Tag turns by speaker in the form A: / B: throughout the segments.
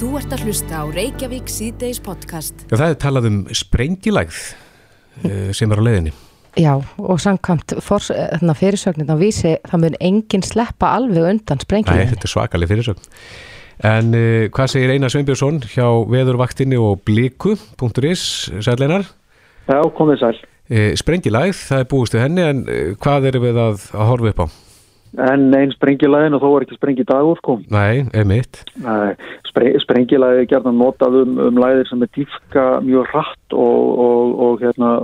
A: Þú ert að hlusta á Reykjavík síðdeis podcast.
B: Já, það er talað um sprengilægð eh, sem er á leiðinni.
C: Já, og samkvæmt fyrirsögnin á vísi, það mun enginn sleppa alveg undan
B: Nei,
C: sprengjum.
B: þetta er svakalig fyrirsögn. En uh, hvað segir Einar Sveinbjörnsson hjá veðurvaktinni og bliku.is, sæleinar?
D: Já, komið sæl.
B: Uh, sprengilægð, það er búist við henni, en uh, hvað erum við að, að horfa upp á?
D: En einn sprengilæðin og þó er ekki sprengi dagur, sko.
B: Nei, emitt.
D: Nei, spre, sprengilæði er gerðan notað um, um læðir sem er dýfka mjög hratt og, og, og hérna,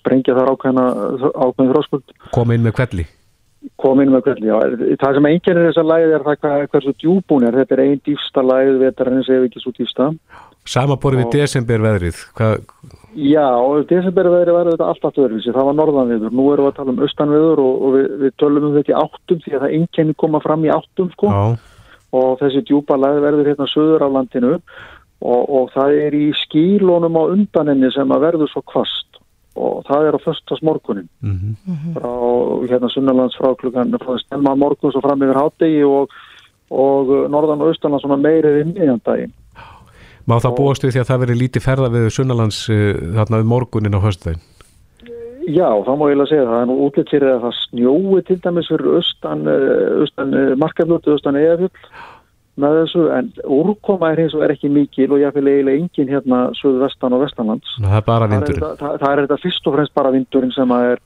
D: sprengja þar ákveðna, ákveðin þróskuld.
B: Koma inn með kvelli.
D: Kom inn með hvernig, já. Það sem einkennir þessar læði er það hversu djúbún er. Þetta er einn dýfsta læði, vetarinn sem ekki svo dýfsta.
B: Samaborið við desember veðrið. Hvað,
D: Já, og desemberveðri var þetta allt aftur öðruvísi, það var norðanviður. Nú erum við að tala um austanviður og, og við, við tölum um þetta í áttum því að það einkenni koma fram í áttum sko.
B: Já,
D: og þessi djúpa læði verður hérna söður af landinu og, og það er í skílónum á undaninni sem að verður svo kvast og það er á föstas morgunin
B: mm
D: frá hérna sunnalands frá klukkan frá stemma morgun svo fram yfir hátegi og, og norðan og austanland svona meirið í miðjandaginn.
B: Má það búast við því að það veri lítið ferða við Sunnalands uh, þarna við morgunin á höstðæðin?
D: Já, það má ég alveg segja það. Er nú útlitt fyrir að það snjói til dæmis fyrir austan, eh, austan markaflötu, austan eðafjöld með þessu, en úrkoma er hins og er ekki mikil og ég vil eiginlega engin hérna söðu vestan og vestanlands.
B: Það er bara
D: Það er, það, það er þetta fyrst og fremst bara vindurinn sem að er,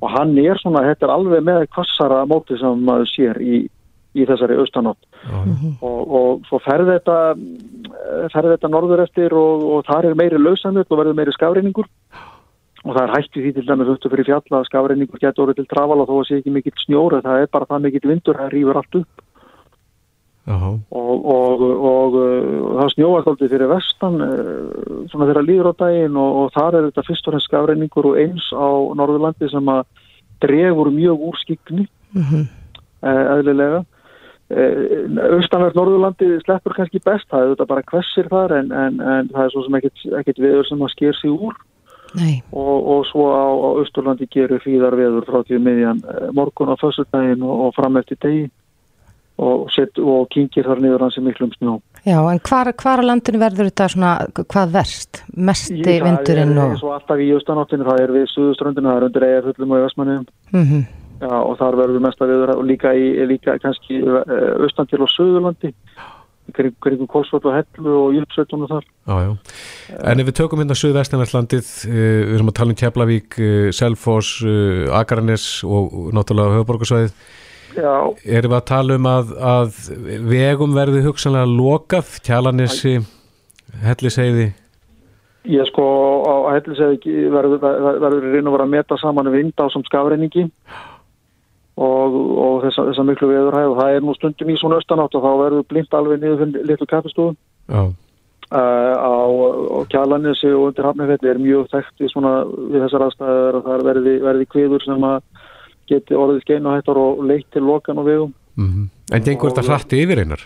D: og hann er svona, þetta er alveg með kvassara móti sem maður sér í, í þessari austanátt.
B: Já.
D: og, og svo ferði þetta, ferði þetta norður eftir og, og þar er meiri lausamjöld og verður meiri skafreiningur og það er hægt við því til dæmis upp fyrir fjalla að skafreiningur getur orðið til trafala þó að sé ekki mikill snjóra, það er bara það mikill vindur, það rýfur allt upp.
B: Já,
D: og, og, og, og það snjóast aldrei fyrir vestan eh, svona þeirra líður á daginn og, og þar er þetta fyrst og fremst skafreiningur og eins á Norðurlandi sem að dregur mjög úr skikni
C: Mhm.
D: eh, eðlilega austanvert Norðurlandi sleppur kannski best, það er þetta bara hvessir þar en, en, en það er svo sem ekkit veður sem að sker sig úr. Og, og svo á, á Östurlandi gerur fríðar veður frá því miðjan eh, morgun á fössudaginn og, og fram eftir degi. Og, og kingir þar niður hans í miklum snjó.
C: já, en hvar, hvar á landinu verður þetta svona, hvað verst? Mesti
D: Ég-
C: vindurinn
D: Það er
C: og...
D: eins og alltaf í austanáttinu, það er við suðuströndinu, það er undir eigafullum og í Vestmannum
C: Mm
D: Já, og þar verður mesta viður og líka, í, líka kannski uh, austan til og söðurlandi kring, kringum Kolsvöld og Hellu og Júpsveitunum þar.
B: já, já. En ef við tökum hérna Suðvestanverðlandið, uh, við erum að tala um Keflavík, uh, Selfoss, uh, Akarnes og náttúrulega höfuborgarsvæðið,
D: Já,
B: erum við að tala um að, að vegum verði hugsanlega lokað, Kjalanesi, Helliseiði,
D: ég sko á Hellisegi verður, raun og vera að meta saman vind á som skafreiningi og, og þessa, þessa miklu veðurhæð og það er nú stundum í svona austanátt og þá verður blind alveg niður fyrir litlu kaffestúðum. Uh, á, á Kjalanesi og undir Hafnarfelli er mjög þekkt við, svona, við þessar aðstæðar að það verði, verði kviður sem að geti orðið skeinuhættar og leitt til lokan og vegum.
B: mm en gengur þetta hratt yfir einar?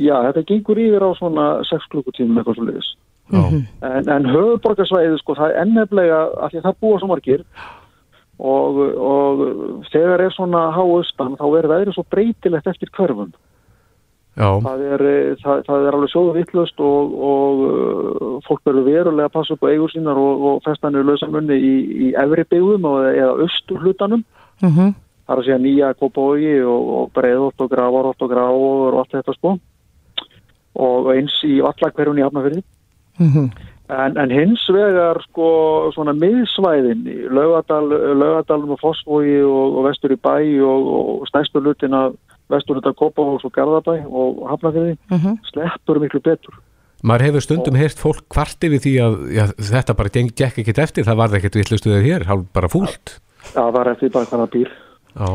D: Já, þetta gengur yfir á svona 6 klukkutímum eitthvað svo leiðis.
B: Já,
D: En, en höfuborgarsvæðið, sko, það er enneflega að því að það búa svo margir og, og þegar er svona háaustan þá er veðrið svo breytilegt eftir hverfum.
B: já,
D: Það er, eh, það, það er alveg sjóðu vittlust og, og uh, fólk verður verulega að passa upp á eigur sínar og, og festanir lausamunni í, í efri byggðum og, eða austur hlutanum.
C: -hmm.
D: Það er að segja nýja kópói og, og breiðótt og grafarótt og gráður og allt þetta sko. Og eins í allakverjun í Hafnafyrði.
C: Mm
D: En, en hins vegar sko svona miðsvæðin í Laugadal, Laugadalum og Fossvogi og, og vestur í bæ og, og stæstur lutin af vestur af Kópavóks og Garðabæ og Hafnafyrði
C: -hmm.
D: sleppur miklu betur.
B: maður hefur stundum heyrt fólk kvarti við því að já, þetta bara geng- gekk ekkit eftir, það varði ekkit vittlustuðið hér, hálf bara fúlt.
D: Já, það er eftir bara hvaða býr.
B: Já,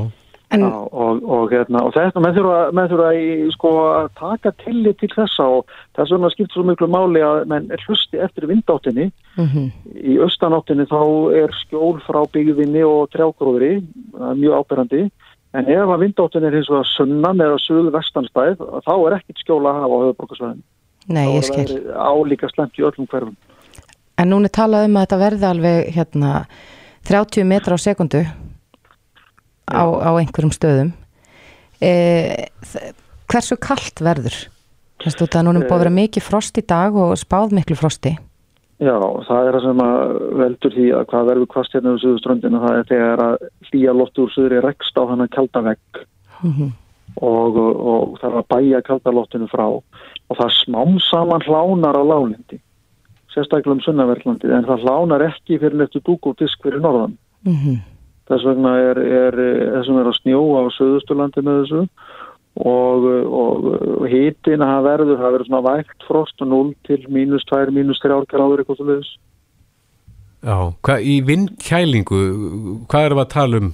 C: En,
D: Já, og, og, hérna, og þetta með þurfa, með þurfa í, sko, að taka tillit til þessa og þess vegna skiptir svo miklu máli að menn er hlusti eftir vindáttinni.
C: Mm
D: í austanáttinni þá er skjól frá byggðinni og trjágróðri mjög áberandi. En ef að vindáttinni er hins vegar sunnan eða suðu vestanstæð þá er ekkit skjól að hafa á höfuborgarsvæðin
C: nei, ég skil.
D: álíka slemt í öllum hverfum.
C: En núna er talað um að þetta verði alveg hérna 30 metra á sekundu á, á einhverjum stöðum. E, hversu kallt verður? Þannig að það núna búið að vera mikið frost í dag og spáð miklu frosti.
D: Já, það er það sem að veldur því að hvað verður kvast hérna á Suðuströndinu það er þegar að hlýja loftur Suðri rekst á hann að kalda vegg
C: Mm
D: og, og það er að bæja kaldalottinu frá og það smám saman hlánar á lálindi sérstaklega um sunnaverðlandi en það hlánar ekki fyrir nettu dúk og disk fyrir norðan
C: -hmm.
D: Þess vegna er, er þessum er að snjóa á Suðusturlandi með þessu. Og, og, og hitin að það verður, það verður svona vægt frost og 0 til mínus 2, mínus 3 gráður eitthvað til þess
B: Já, hvað, í vindkælingu, hvað erum að tala um?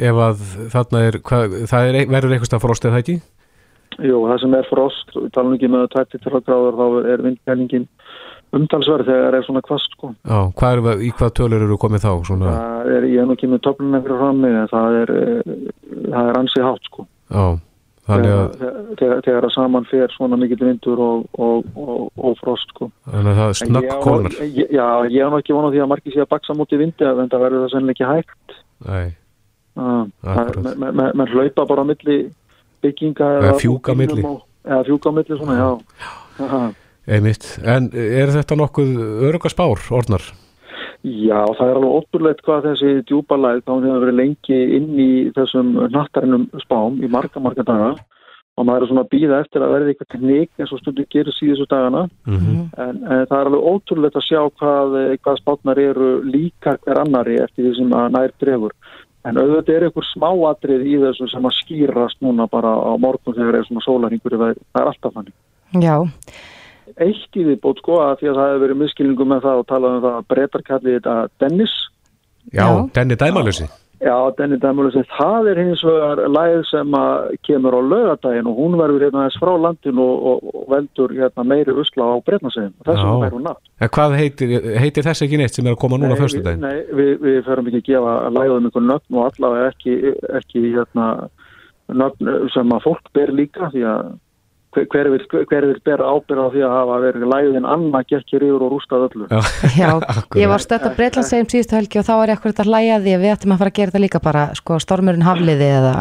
B: Ef að þarna er, hvað, það er, verður eitthvað frost eða það ekki?
D: Jú, það sem er frost, við talum ekki með 23 gráður, þá er vindkælingin umtalsverð þegar er svona kvast sko.
B: Já, hvað við, í hvað tölur eru komið þá? Svona?
D: Það er, ég er nú ekki með töfluna fyrir frammi, en það er, eh, það er ansið hátt sko.
B: Já, þannig að,
D: Þegar, þegar, þegar að saman fer svona mikill vindur og, og, og, og frost sko.
B: þannig að það
D: á-
B: kólnar.
D: ég- Já, ég hef nú ekki vonað því að margir sé að baksa múti vindi en það verður það sennilega ekki hægt.
B: Nei,
D: menn me, me, hlaupa bara á milli bygginga
B: Eða fjúka á milli.
D: og- eða fjúka á milli svona, já Aha.
B: Einmitt. En er þetta nokkuð örugaspár, orðnar?
D: já, það er alveg ótrúleitt hvað þessi djúbalæð þá hefur verið lengi inn í þessum nattarinnum spám í marga, marga daga. Og maður er svona að býða eftir að verði eitthvað tekník eins og stundu gerir síðustu dagana.
B: Mm
D: en, en það er alveg ótrúleitt að sjá hvað, hvað spátnar eru líkar hver annari eftir því sem að nær drefur en auðvitað er einhver smáatrið í þessu sem að skýrast núna bara á morgun þegar er svona sólaringur það er alltaf þannig.
C: Já,
D: eitt í því bótt sko að því að það hefur verið miskilningu með það og talað um það að breytar kalli þetta Dennis
B: Já,
C: Já.
B: Denni dæmalösi.
D: já, Denni Dæmulis það er hins vegar læð sem að kemur á lögadaginn og hún verður hérna þess frá landinu og, og, og veldur hérna meiri usla á breytnarsegin og þessum er hún nafn
B: En hvað heitir, heitir þess ekki neitt sem er að koma núna á föstudaginn?
D: Nei, við, við ferum ekki að gefa læðum einhvern nöfn og allavega ekki, ekki hérna, nöfn sem að fólk ber líka því að hver, hver, vil, hver vil bera ábyrða því að hafa verið læðin annað gekkir yfir og rústað öllu.
B: Já,
C: ég var stödd að Breitlandssegjum síðustu helgi og þá var ég akkurat að hlæja að því að við ættum að fara að gera þetta líka bara, sko, stormurinn hafliði eða,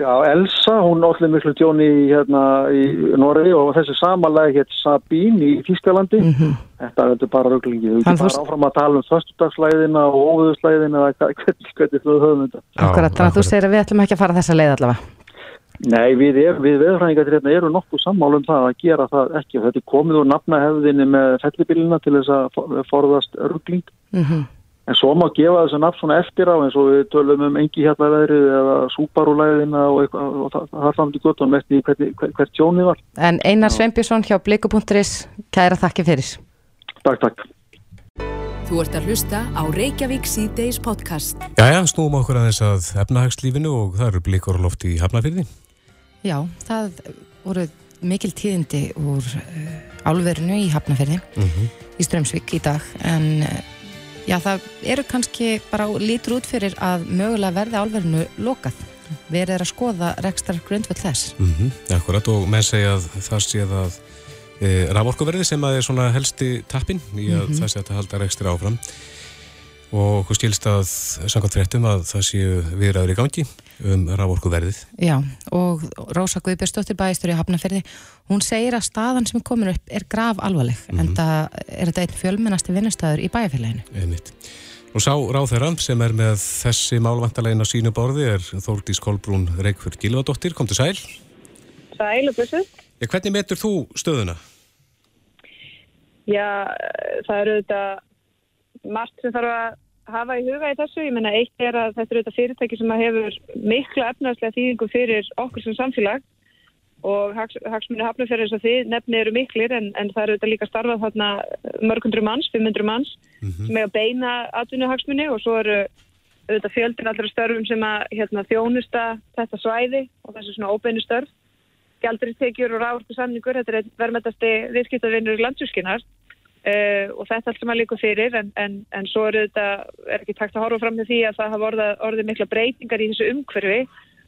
D: Já, Elsa, hún allir miklu tjóni í, hérna, í Noregi og þessi samanlega hétt Sabín í Þýskalandi.
C: mm
D: Þetta er bara ruglingi. Við
C: þú-
D: bara áfram að tala um föstudagslæðina og óvöðuslæðina eða hvernig þú höfum þetta.
C: akkurat, þannig að þú segir að við ætlum ekki að fara þessa leið allavega.
D: Nei, við, er, við veðurfræðingar hérna eru nokkuð sammála um það að gera það ekki. Þetta er komið úr nafnahefðinni með fellibillina til þess að for- forðast örgling.
C: Mm
D: En svo má gefa þessu nafn svona eftir á eins og við tölum um engi hérna veðrið eða súparulæðina og, eitthvað, og það, það er samt í göttunum eftir hvert, hvert, hvert tjónið var.
C: En Einar Sveinbjörnsson hjá Bliku.is, kæra þakki fyrir.
D: Takk, takk.
A: Þú ert að hlusta á Reykjavík C-Days podcast.
B: Jæja, snúum okkur aðeins að efnahagslífinu og það eru blikur á lofti í Hafnafyrði.
C: Já, það voru mikil tíðindi úr uh, álverinu í Hafnafjörði
B: Mm
C: í Strömsvík í dag en uh, já, það eru kannski bara lítur út fyrir að mögulega verði álverinu lokað. Verið er að skoða rekstar grundvöld þess.
B: -hmm. Akkurat og menn segja að það sé að e, raforkuverði sem að er svona helsti tappin í að það sé að það halda rekstur áfram og okkur skilst að samkvæmt fréttum að það séu viðræður í gangi um raforkuverðið.
C: Já, og Rósa Guðbjörnsdóttir bæðistur í Hafnafjörði, hún segir að staðan sem er komin upp er graf alvarleg en það er þetta einn fjölmennasti vinnustæður í bæjarfélaginu.
B: Einmitt. Og sá ráþeran sem er með þessi málvantalegin á sínu borði er Þórdís Kolbrún Reykjörð Gilvadóttir. Kom til sæl.
E: Sæl og blessuð.
B: Ja, hvernig metur þú stöðuna?
E: Já, það eru auðvitað margt sem þarf að hafa í huga í þessu. Ég menna, eitt er að þetta eru auðvitað fyrirtæki sem að hefur mikla efnaðslega þýðingu fyrir okkur sem samfélag og hags, hagsmunni hafnafjörður eins og þið nefni eru miklir en, en það eru auðvitað líka starfað þarna mörgundur manns, 500 manns sem eiga beina atvinnu hagsmunni og svo eru auðvitað fjöldin allra störfum sem að hérna, þjónusta þetta svæði og þessu svona óbeinu störf. Gjaldristekjur og rávorku samningur, þetta er verðmættasti viðskiptavinnur landsjúskinar uh, og þetta allt sem að líka fyrir en, en, en svo er þetta, er ekki takt að horfa fram með því að það hafa orðið, orðið mikla breytingar í þessu umhverfi,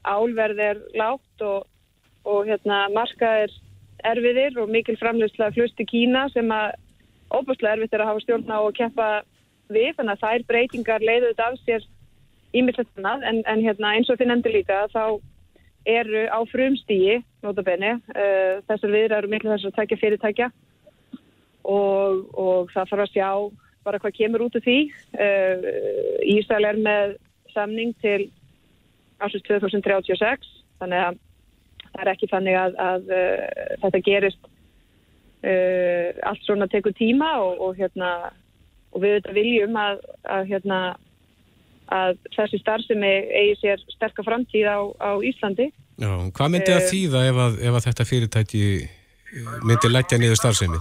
E: álverð er lágt og, og hérna marka er erfiðir og mikil framleysla flust í Kína sem að óbúslega erfitt er að hafa stjórn á og keppa við, þannig að þær breytingar leiðu þetta af sér ímyndslegt annað. En, en hérna, eins og þið nefndir líka þá eru á frumstígi, notabenni, uh, þessar viðra eru miklu þess að tækja fyrirtækja og, og það þarf að sjá bara hvað kemur út af því. Uh, Ísæl er með samning til ásins 2036, þannig að það er ekki þannig að, að uh, þetta gerist uh, allt svona tekur tíma og, og, hérna, og við þetta viljum að, að, hérna, að þessi starfsemi eigi sér sterkar framtíð á, á Íslandi.
B: Já, hvað myndi að þýða ef, ef að þetta fyrirtæki myndi leggja niður starfsemi?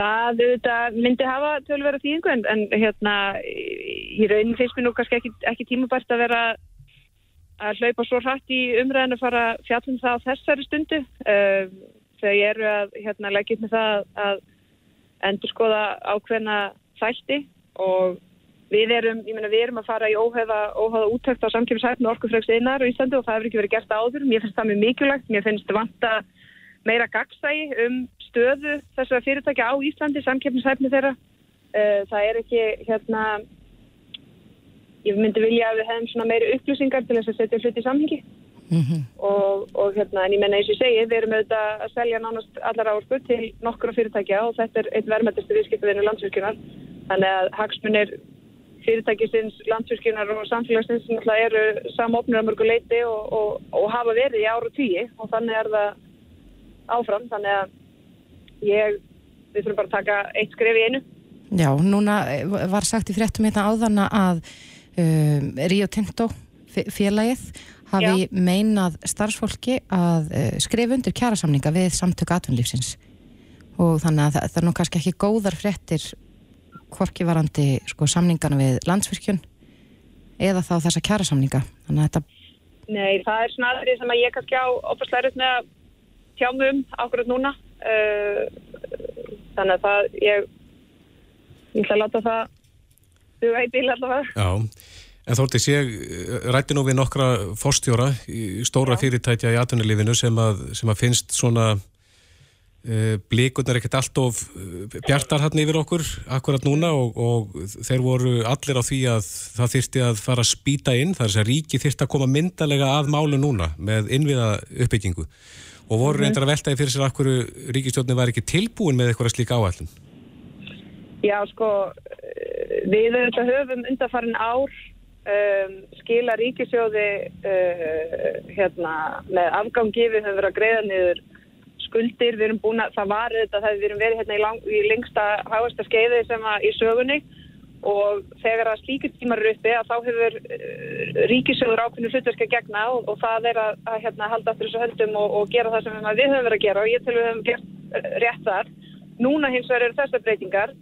E: Það auðvitað, myndi hafa tölvera þýðingu en, en hérna í raunin finnst mér nú kannski ekki, ekki tímabært að vera að hlaupa svo hratt í umræðinu að fara fjallum það á þessari stundu uh, þegar ég eru að hérna, leggja upp með það að endur skoða ákveðna þætti og við erum, ég menna við erum að fara í óhefa, óhefa úttækt á samkjöfishæfnu orkufræks einar í Íslandi og það hefur ekki verið gert áður. Mér finnst það mjög mikilvægt, mér finnst vanta meira gagsægi um stöðu þessara fyrirtækja á Íslandi, samkeppnishæfni þeirra. Eh, það er ekki, hérna, ég myndi vilja að við hefum svona meiri upplýsingar til þess að setja hluti í samhengi. Mm -hmm. og, og hérna, en ég menna eins og ég segi, við erum auðvitað að selja nánast allar áhersku til nokkura fyrirtækja og þetta er eitt verðmættistu viðskiptavinnu landsvirkjunar. Þannig að hagsmunir fyrirtækisins, landsvirkjunar og samfélagsins eru samofnir á mörgu leiti og, og, og hafa verið í ára tíi og þannig er það áfram, þannig að ég, við þurfum bara að taka eitt skref í einu.
C: Já, núna eh, var sagt í fréttum hérna áðana að um, Rio Tinto félagið hafi Já. meinað starfsfólki að uh, skrifa undir kjærasamninga við samtök atvinnlífsins og þannig að það, það er nú kannski ekki góðar fréttir hvorki varandi sko, samningana við landsvirkjun eða þá þessa kjærasamninga þetta
E: Nei, það er svona aðrið sem að ég kannski á opastlærit með að tjáum um ákveður núna uh, þannig að það ég ég ætla að láta það duga í bíl allavega
B: Já, en þórtið sé rætti nú við nokkra fórstjóra í stóra Já. fyrirtækja í atvinnulífinu sem að, sem að finnst svona uh, blíkunar ekkert allt of bjartar hann yfir okkur akkurat núna og, og þeir voru allir á því að það þyrsti að fara að spýta inn, það er þess að ríki þyrsti að koma myndalega að málu núna með innviða uppbyggingu og voru mhm. reyndar að veltaði fyrir sér að hverju ríkistjórnir var ekki tilbúin með eitthvað slík áallin?
E: Já, sko, við höfum undarfarin ár um, skila ríkisjóði uh, hérna, með afgangi, við höfum verið að greiða niður skuldir, við erum búin að, það var þetta, það við erum verið hérna í, lang, í lengsta háasta skeiði sem að í sögunni og þegar að slíkur tímar eru uppi að þá hefur uh, ríkisögur ákveðinu hlutverk að gegna og, og það er að, að hérna, halda aftur þessu höldum og, og gera það sem við höfum verið að gera. Og ég til við höfum gert uh, rétt þar. Núna hins vegar eru þessar breytingar.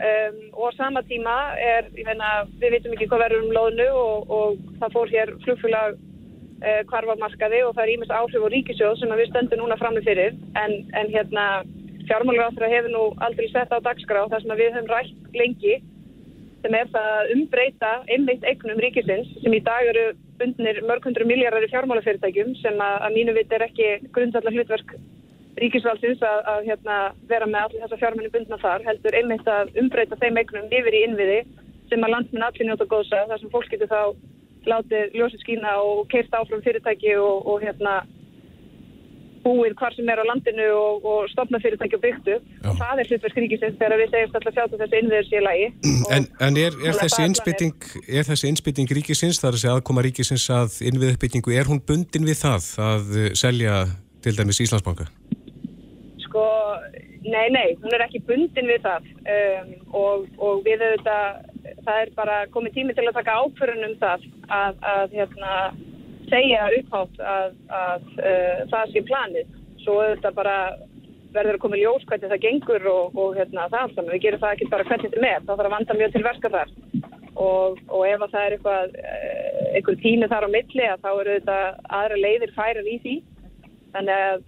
E: Um, og á sama tíma er, ég veina, við veitum ekki hvað verður um loðnu og, og það fór hér flugfélag uh, kvarfamarkaði og það er ímest áhrif og ríkisög sem við stöndum núna fram með fyrir. En, en hérna fjármálur á það hefur nú aldrei sett á dagskrá þar sem við höfum rætt lengi sem er það að umbreyta einmitt eignum ríkisins sem í dag eru bundnir mörg hundru miljardar í fjármálafyrirtækjum sem að, að mínu vit er ekki grundallar hlutverk ríkisvaldsins að, að hérna, vera með allir þessa fjármenni bundna þar heldur einmitt að umbreyta þeim eignum yfir í innviði sem að landsminn allir njóta góðsa þar sem fólk getur þá látið ljósið skína og keist áfram fyrirtæki og, og hérna búið hvar sem er á landinu og, og stopna fyrirtæki og byggtu og það er hlutverk ríkisins þegar við segjum alltaf sjálf þessi innviður sé lagi
B: En, en er, er, þessi er þessi innspytting ríkisins, þar að segja aðkoma ríkisins að innviðuppbyggingu, er hún bundin við það að selja til dæmis Íslandsbanka?
E: Sko, nei, nei, hún er ekki bundin við það. Um, og, og við auðvitað, það er bara komið tími til að taka ákvörðunum það að, að hérna segja upphátt að, að uh, það sé planið svo þetta bara verður að koma í ljós hvernig það gengur og, og hérna, það alls saman. Við gerum það ekki bara hvernig þetta með, þá þarf að vanda mjög til verka þar og, og ef það er eitthvað, uh, einhver tími þar á milli þá eru þetta aðra leiðir færar í því. Þannig að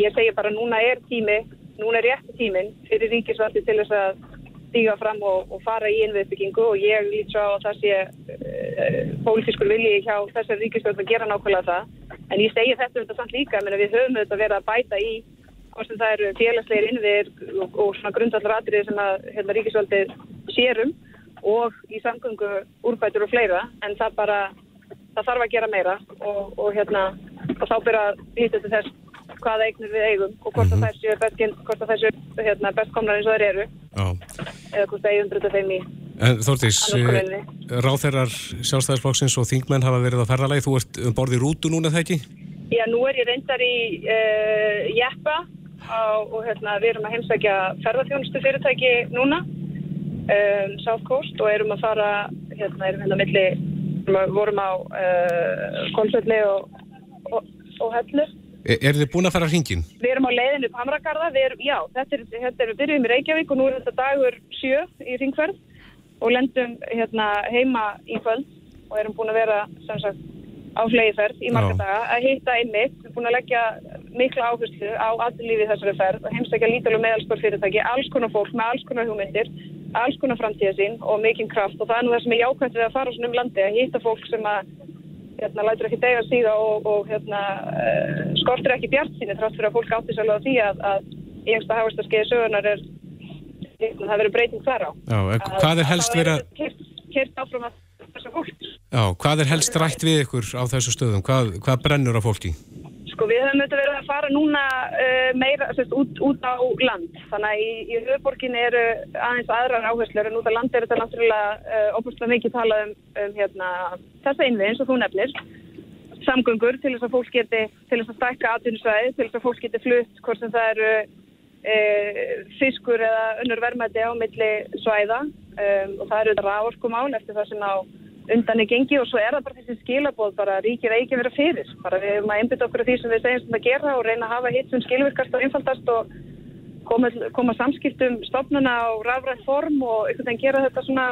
E: ég segja bara núna er tími, núna er rétti tímin fyrir ríkisvaldi til þess að stíga fram og, og fara í innviðbyggingu og ég lít svo á það sé uh, pólitískur vilji hjá þessar ríkistöld að gera nákvæmlega það. En ég segi þetta um þetta samt líka menn að við höfum þetta verið að bæta í hvort sem það eru félagslegir innviðir og, og svona grundallar atriðir sem að hérna, ríkisvöldir sérum og í samgöngu úrbætur og fleira en það bara það þarf að gera meira og, og hérna og þá byrja að hýta til þess hvaða eignir við eigum og hvort að þessu best, hvort að þessu hérna, best komnar eins og þeir eru
B: Já.
E: eða hvort það eigum bruta þeim í
B: En Þórtís,
E: Annarkoninni.
B: ráþeirar sjálfstæðisflokksins og þingmenn hafa verið á ferðalagi, þú ert um borð í rútu núna þegar ekki?
E: Já, nú er ég reyndar í uh, Jeppa á, og hérna, við erum að heimsækja ferðarþjónustu fyrirtæki núna um, South Coast og erum að fara hérna, erum hérna milli vorum á uh, Kolsvelli og, og, og Hellu
B: Er, er þið búin að fara hringin?
E: Við erum á leiðinu upp Hamragarða, við erum, já, þetta er, þetta er, við byrjum í Reykjavík og nú er þetta dagur sjö í ringferð og lendum hérna heima í kvöld og erum búin að vera, sem sagt, á flegiferð í marga daga. Að hitta einmitt, við erum búin að leggja mikla áherslu á aðlífi þessari ferð og heimsækja lítalum meðalspor fyrirtæki, alls konar fólk með alls konar hugmyndir, alls konar framtíðasín og mikinn kraft. Og það er nú það sem er jákvæmt við að fara svona um landi, að hitta fólk sem að hérna, lætur ekki dega síða og, og hérna, uh, skortir ekki bjart síni þrátt fyrir að fólk átti sérlega á því að, að í einsta hafast að skeiði sögunar er hérna, það verður breyting þar á.
B: Já, en hvað er helst verið að,
E: kert áfram að þessa fólk.
B: já, hvað er helst rætt við ykkur á þessu stöðum? Hvað, hvað brennur á fólki?
E: Sko við höfum auðvitað verið að fara núna uh, meira sérst, út, út á land. Þannig að í, í höfuborginni eru aðeins aðrar áherslur en út á land er þetta náttúrulega uh, óbúrslega mikið talað um, um hérna, þessa innvið eins og þú nefnir. Samgöngur til þess að fólk geti, til þess að stækka atvinnusvæði, til þess að fólk geti flutt hvort sem það eru uh, fiskur eða önnur verðmæti á milli svæða um, og það eru þetta rávorkumál eftir það sem á undan í gengi og svo er það bara þessi skilabóð bara ríkið að vera fyrir. Bara við erum að einbytta okkur af því sem við segjum sem að gera og reyna að hafa hitt sem skilvirkast og einfaldast og koma, koma samskiptum stofnuna á rafræð form og einhvern veginn gera þetta svona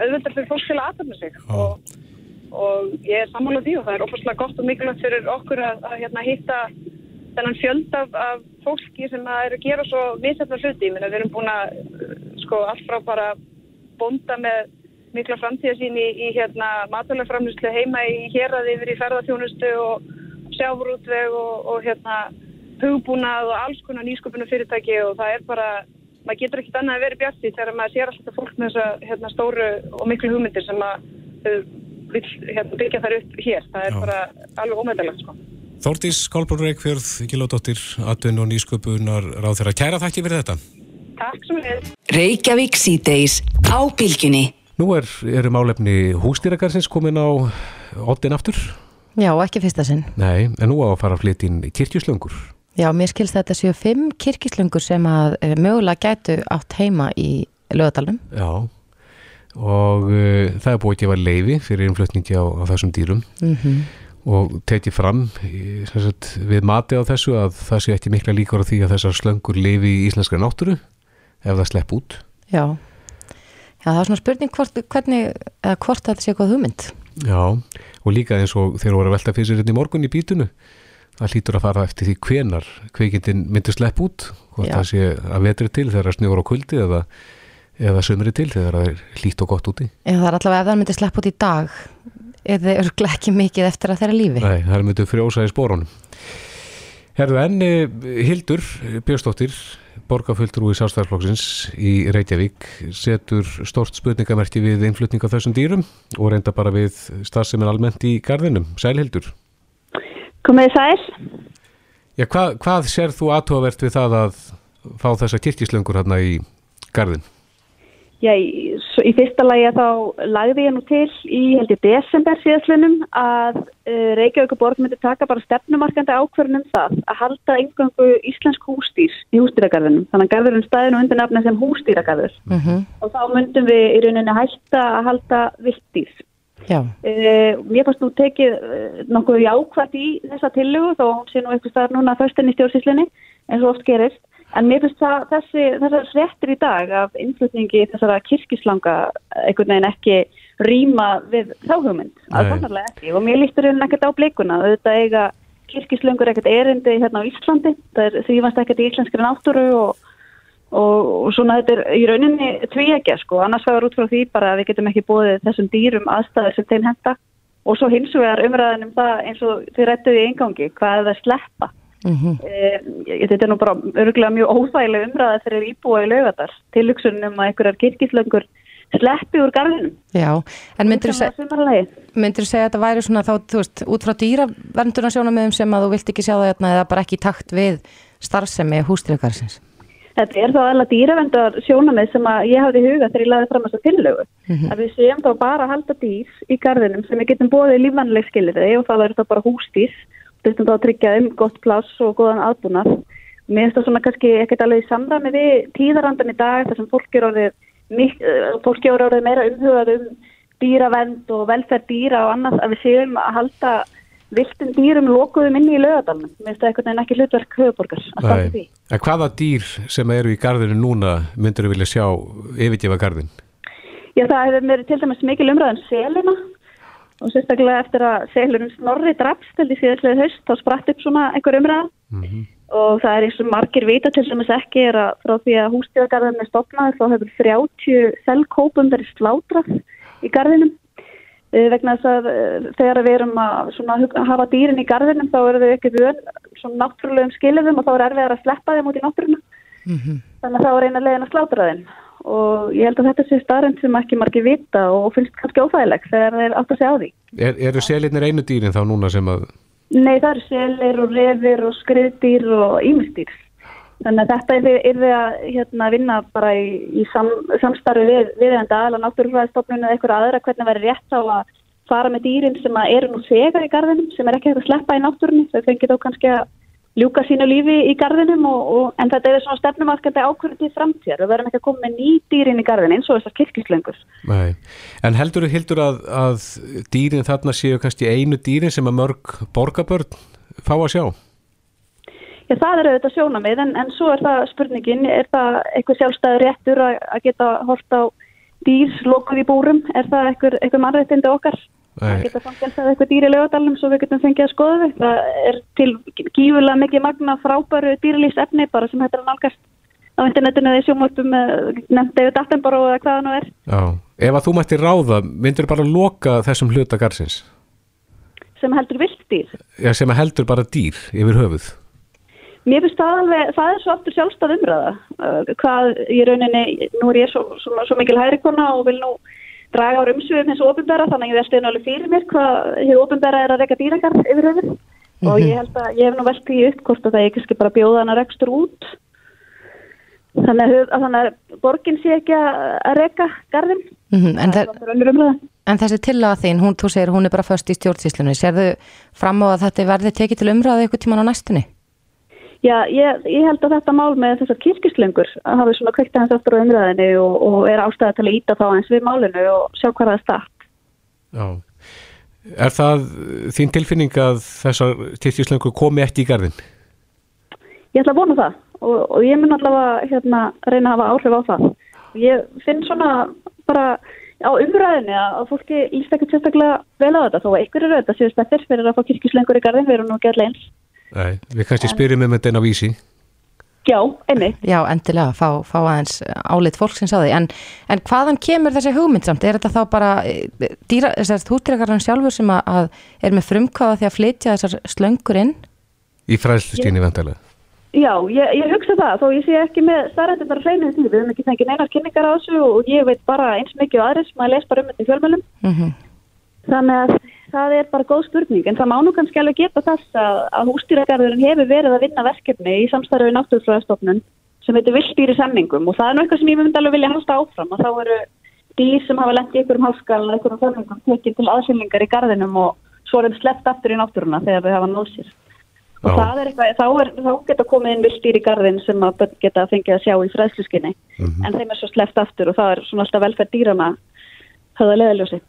E: auðvöldar fyrir fólk til að aðtöfna sig. Og, og ég er sammálað því og það er opaslega gott og mikilvægt fyrir okkur að, að hérna, hitta þennan fjöld af, af fólki sem að er að gera svo misætla hluti, ég meina við erum búin að sko allt frá bara bonda með mikla framtíðasín í, í hérna matalaframlýslu heima í héraði yfir í ferðarþjónustu og sjáfurútveg og, og hérna hugbúnað og alls konar nýsköpunum fyrirtæki og það er bara, maður getur ekkert annað að vera bjart í þegar maður sér alltaf fólk með þessa hérna, stóru og miklu hugmyndir sem að uh, vil hérna, byggja þær upp hér. Það er
B: Já.
E: bara alveg ómeðalegt sko.
B: Þórtís Kolbrún Reykjörð, Gilódóttir, Atun og Nýsköpunar ráð þeirra. Kæra þakki fyrir þetta.
E: Takk sem við.
B: Nú er, eru málefni hústýrakarsins komin á oddin aftur.
C: Já, ekki fyrsta sinn.
B: Nei, en nú á að fara að flytja inn kirkjuslöngur.
C: Já, mér skilst þetta séu fimm kirkislöngur sem að e, mögulega gætu átt heima í lögadalum.
B: Já, og uh, það er búið að gefa leifi fyrir innflutningi á, á þessum dýrum
C: Mm
B: og tekið fram sem sagt, við mati á þessu að það sé ekki mikla líkur á því að þessar slöngur lifi í íslenskra náttúru ef það slepp út.
C: Já. Já, það er svona spurning hvort, hvernig, eða hvort þetta sé eitthvað hugmynd.
B: Já, og líka eins og þeir voru að velta fyrir sér hérna í morgun í bítunu það hlýtur að fara eftir því hvenar kveikindin myndir slepp út hvort
C: Já.
B: það sé að vetri til þegar það snjóður á kuldi eða, eða sömri til þegar það er hlýtt og gott úti
C: Já, það er allavega ef það myndi sleppa út í dag er þið örglega ekki mikið eftir að þeirra lífi.
B: Nei, það myndið frjósa í spórunum Herðu enni Hildur Björnsdóttir borgarfulltrúi sástæðarflokksins í Reykjavík setur stort spurningamerki við innflutning af þessum dýrum og reynda bara við starfsemin almennt í garðinum. Sæl Hildur
F: Komið sæl.
B: Já, hvað, hvað sér þú aðtóavert við það að fá þessa kirkislöngur hérna í garðin?
F: Já, svo í fyrsta lagi að þá lagði ég nú til í held ég desember síðastlunum að uh, Reykjavík borg myndi taka bara stefnumarkandi ákverðunum það að halda einhverju íslensk hústýr í hústýragarðinum. Þannig að garðurinn staðinu undir nafna sem hústýragarður
C: Mm
F: og þá myndum við í rauninni hætta að halda viltýr. Uh, mér fannst nú tekið uh, nokkuð jákvært í þessa tillögu þó hún sé nú eitthvað staðar núna förstinni stjórnsýslinni eins og oft gerist. En mér finnst það þessi, þessar fréttir í dag af innflutningi þessara kirkislanga einhvern veginn ekki rýma við þáhugmynd. Sannarlega ekki og mér lístur hérna ekkert á blikuna. Þetta eiga kirkislöngur ekkert erindi hérna á Íslandi. Það er þrýfast ekkert í íslenskri náttúru og og, og svona þetta er í rauninni tvíækja sko, annars vegar út frá því bara að við getum ekki bóðið þessum dýrum aðstæður sem þeim henda og svo hins vegar umræðan um það eins og þið rættuði í engangi, hvað er það að sleppa Mm -hmm. e, þetta er nú bara örgulega mjög óþægileg umræða fyrir íbúa í laugadar tilugsunum að einhverjar kirkislöngur sleppi úr garðinum.
C: Já, en myndir þú seg segja að þetta væri svona þá, þú veist, út frá dýraverndunarsjónamöðum sem að þú vilt ekki sjá það hérna eða bara ekki takt við starfsemi hústýrikarsins?
F: Þetta er þá alveg dýravendar sjónamið sem að ég hafði huga þegar ég laði fram þessa tillögu. Mm -hmm. Að við séum þá bara að halda dýr í garðinum sem við getum bóðið lífvanleg skilirði og það verður þá bara hústýr þurftum þá að tryggja um gott pláss og góðan aðbúnað. Mér finnst það svona kannski ekkert alveg í samræmi við tíðarandan í dag þar sem fólk er orðið, fólk er orðið meira umhugað um dýravend og velferð dýra og annað að við séum að halda viltum dýrum lokuðum inni í lögadalunum. Mér finnst það ekkert en ekki hlutverk höfuborgar að standa því.
B: En hvaða dýr sem eru í gardinu núna myndur þú vilja sjá yfirgefa gardin?
F: Já það hefur mér til dæmis mikil umræðan selina og sérstaklega eftir að seglurinn snorri drafst til því síðastlega höst þá spratt upp svona einhver umræða mm -hmm. og það er eins og margir vita til dæmis ekki er að frá því að hústíðagarðin er stopnað þá hefur 30 selgkópum verið slátrað í garðinum e, vegna þess að e, þegar við erum að, að hafa dýrin í garðinum þá eru þau ekki vön svona náttúrulegum skilifum og þá er erfiðar að sleppa þeim út í náttúruna mm -hmm. þannig að þá er eina legin að slátra þeim og ég held að þetta sé starrend sem ekki margir vita og finnst kannski óþægilegt þegar þeir átt að segja á því.
B: Er, eru selinir einu dýrin þá núna sem að...
F: Nei, það eru selir og revir og skriðdýr og ímestýr. Þannig að þetta er, er við að hérna, vinna bara í, í sam, samstarfi við, við enda alveg náttúrufræðistofnun eða eitthvað aðra hvernig verður rétt á að fara með dýrin sem eru nú segar í gardinum sem er ekki hægt að sleppa í náttúrunni. Þau fengið þá kannski að ljúka sínu lífi í gardinum og, og, en þetta er svona stefnumarkandi ákvörðu til framtíðar. Við verðum ekki að koma með ný dýrin í gardin eins og þessar kirkislöngur.
B: En heldur þú hildur að, að dýrin þarna séu kannski einu dýrin sem að mörg borgarbörn fá að sjá?
F: Já, það er auðvitað sjónamið en, en svo er það spurningin, er það eitthvað sjálfstæður réttur að, að geta hort á dýr lokuð í búrum? Er það eitthvað, eitthvað mannrættindi okkar? Það geta fangelsað eitthvað dýri lögadalum svo við getum fengið að skoða þau. Það er til gífulega mikið magna frábæru dýrlýfsefni bara sem hættir að nálgast á internetinu eða sjómvöldum nefnd David Attenborough eða hvaða nú er.
B: Já, ef að þú mætti ráða, myndur bara loka þessum hluta garsins?
F: Sem heldur vilt dýr?
B: Já, sem heldur bara dýr yfir höfuð.
F: Mér finnst það alveg, það er svo aftur sjálfstað umræða. Hvað í rauninni, nú er ég svo, svo, svo mikil hægrikona og vil nú draga á rumsviðum hins ofinbæra þannig að ég veldi alveg fyrir mér hvað hér ofinbæra er að reyka dýrakar yfir höfum mm -hmm. og ég held að ég hef nú velt því upp hvort að það ekki bara bjóða hana rekstur út þannig að, að, þannig að borgin sé ekki að reyka garðin
C: mm -hmm. en, það, en þessi tillaga þín, hún, þú segir hún er bara först í stjórnsíslunni, sérðu fram á að þetta verði tekið til umræðu ykkur tíman á næstunni?
F: Já, ég, ég held að þetta mál með þessar kirkislengur hafi svona kveikt aðeins aftur á umræðinu og, og er ástæði til að íta þá eins við málinu og sjá hvað það er start.
B: Já, er það þín tilfinning að þessar kirkislengur komi ekki í gardin?
F: Ég ætla að vona það og, og ég mun allavega hérna, reyna að hafa áhrif á það. Ég finn svona bara á umræðinu að fólki líst ekkert sérstaklega vel á þetta þó að ykkur eru þetta séu stættir fyrir að fá kirkislengur í gardin, við erum nú ekki allir eins.
B: Nei, við kannski spyrjum um þetta en á vísi.
F: Já, einni.
C: Já, endilega, fá, fá aðeins álit fólksins á því. En, en hvaðan kemur þessi hugmynd samt? Er þetta þá bara eh, dýra, þessar húttýrakarinn sjálfur sem að, að er með frumkváða því að flytja þessar slöngur inn?
B: Í fræðslustíni vantilega.
F: Já, ég, ég hugsa það, þó ég sé ekki með starrandi bara hreinu því við hefum ekki fengið neinar kynningar á þessu og ég veit bara eins mikið og aðris, maður les bara um þetta í fjölmjölum. Mm -hmm. Þannig að það er bara góð spurning en það má nú kannski alveg geta þess að, að hústýragarðurinn hefur verið að vinna verkefni í samstarfið náttúrfræðastofnun sem heitir viltýri semmingum og það er náttúrulega sem ég myndi alveg vilja halda áfram og þá eru dýr sem hafa lendið ykkur um hálfskalun og ykkur um semmingum tekið til aðsynningar í garðinum og svo er þeim sleppt aftur í náttúruna þegar þau hafa nósir og það er eitthvað, þá, er, þá geta komið inn viltýri í garðin sem að geta fengið að sjá í fræðsluskinni mm -hmm. en þeim er svo sleppt aftur og það er svona alltaf velferð dýrana höfða leðaljósi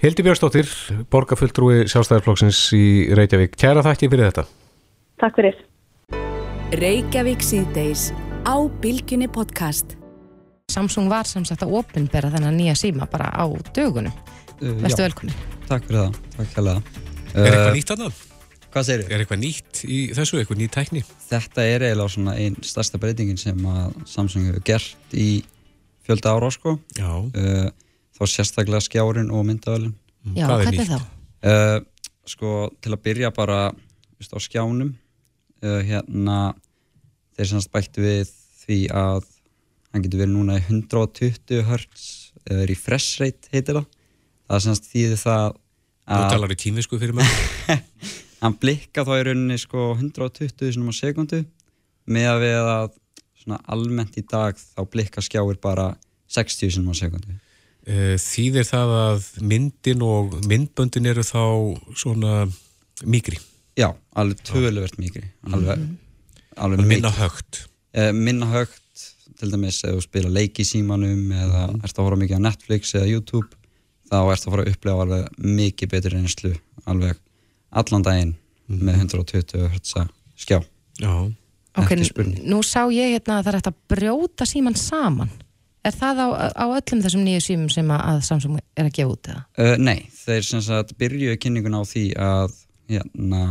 B: Hildi Björnsdóttir, borgarfulltrúi sjálfstæðarflokksins í Reykjavík. Kæra þakki fyrir þetta.
F: Takk fyrir.
A: Reykjavík síðdeis á Bilginni podcast.
C: Samsung var samsagt að opinbera þennan nýja síma bara á dögunum. Uh, Vestu velkunni.
G: Takk fyrir það. Takk fyrir það.
B: Er eitthvað uh, nýtt annað?
G: Hvað segir þið?
B: Er eitthvað nýtt í þessu, eitthvað nýtt tækni?
G: Þetta er eiginlega svona einn stærsta breytingin sem Samsung hefur gert í fjölda ára, sko.
B: Já.
G: Uh, þá sérstaklega skjárin og myndaðalinn.
C: Já, hvað er þá?
G: Uh, sko, til að byrja bara veist, á skjánum uh, hérna þeir semst bættu við því að hann getur verið núna í 120 Hz uh, refresh rate heitir það það semst þýðir það
B: Þú talar í tímisku fyrir mig
G: hann blikka þá í rauninni sko 120 sinum á sekundu með að við að svona almennt í dag þá blikka skjáir bara 60 sinum á sekundu
B: Þýðir það að myndin og myndböndin eru þá svona mikri,
G: já, alveg töluvert mikri alveg, alveg
B: minna
G: mikið.
B: högt.
G: Eh, minna högt til dæmis ef þú spila leik í símanum eða ert að horfa mikið á Netflix eða YouTube þá ert að fara að upplega alveg mikið betri reynslu alveg allan daginn með 120 Hz skjá.
B: Já,
C: Ok, nú sá ég hérna að það er hægt að brjóta síman saman. Er það á, á öllum þessum nýju símum sem að, að Samsung er að gefa út eða?
G: Uh, nei, þeir sem sagt byrjuðu kynningun á því að hérna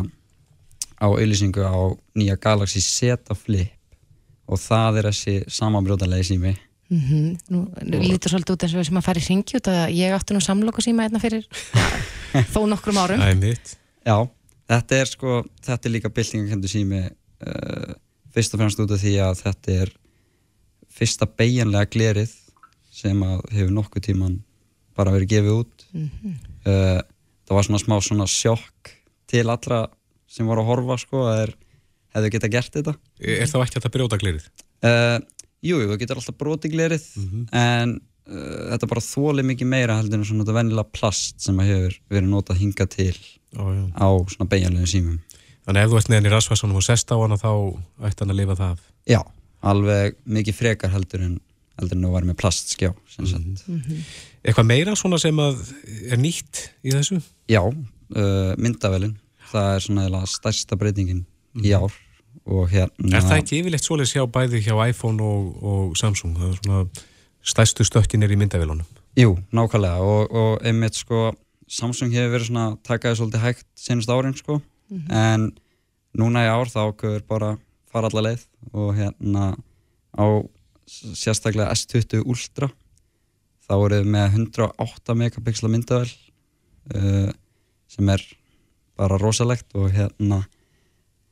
G: á auðlýsingu á nýja Galaxy Z Flip og það er þessi samanbrjóðalegi sími
C: Mm Nú lítur svolítið út eins og sem að fara í ringi út að ég átti nú samloku síma einna fyrir ja, þó nokkrum árum.
B: er
G: Já, þetta er sko þetta er líka byltingakendu sími uh, fyrst og fremst út af því að þetta er fyrsta beigjanlega glerið sem að hefur nokkuð tíman bara verið gefið út. Uh, það var svona smá svona sjokk til allra sem voru að horfa sko að þeir hefðu getað gert þetta.
B: Er þá ekki að brjóta glerið?
G: uh, Jú, jú, þú getur alltaf brotið glerið en uh, þetta bara þóli mikið meira heldur en svona þetta vennilega plast sem að hefur verið notað hingað til
B: já.
G: á svona beigjanlegum símum.
B: Þannig ef þú ert neðan í rasvarsanum og sest á hana þá ætti hann að lifa það af.
G: Já, alveg mikið frekar heldur en heldur en þú var með plastskjá sem sagt.
B: Eitthvað meira svona sem að er nýtt í þessu?
G: Já, uh, myndavelin það er svona eða stærsta breytingin í ár og hérna
B: Er það ekki yfirleitt svoleiðis hjá bæði hjá iPhone og, og Samsung? Það er svona stærstu stökkin er í myndavélunum.
G: Jú, nákvæmlega og, og einmitt sko Samsung hefur verið svona takaði svolítið hægt senast árin sko en núna í ár þá ákveður bara fara alla leið og hérna á sérstaklega S20 Ultra þá eru við með 108 megapixla myndavel uh, sem er bara rosalegt og hérna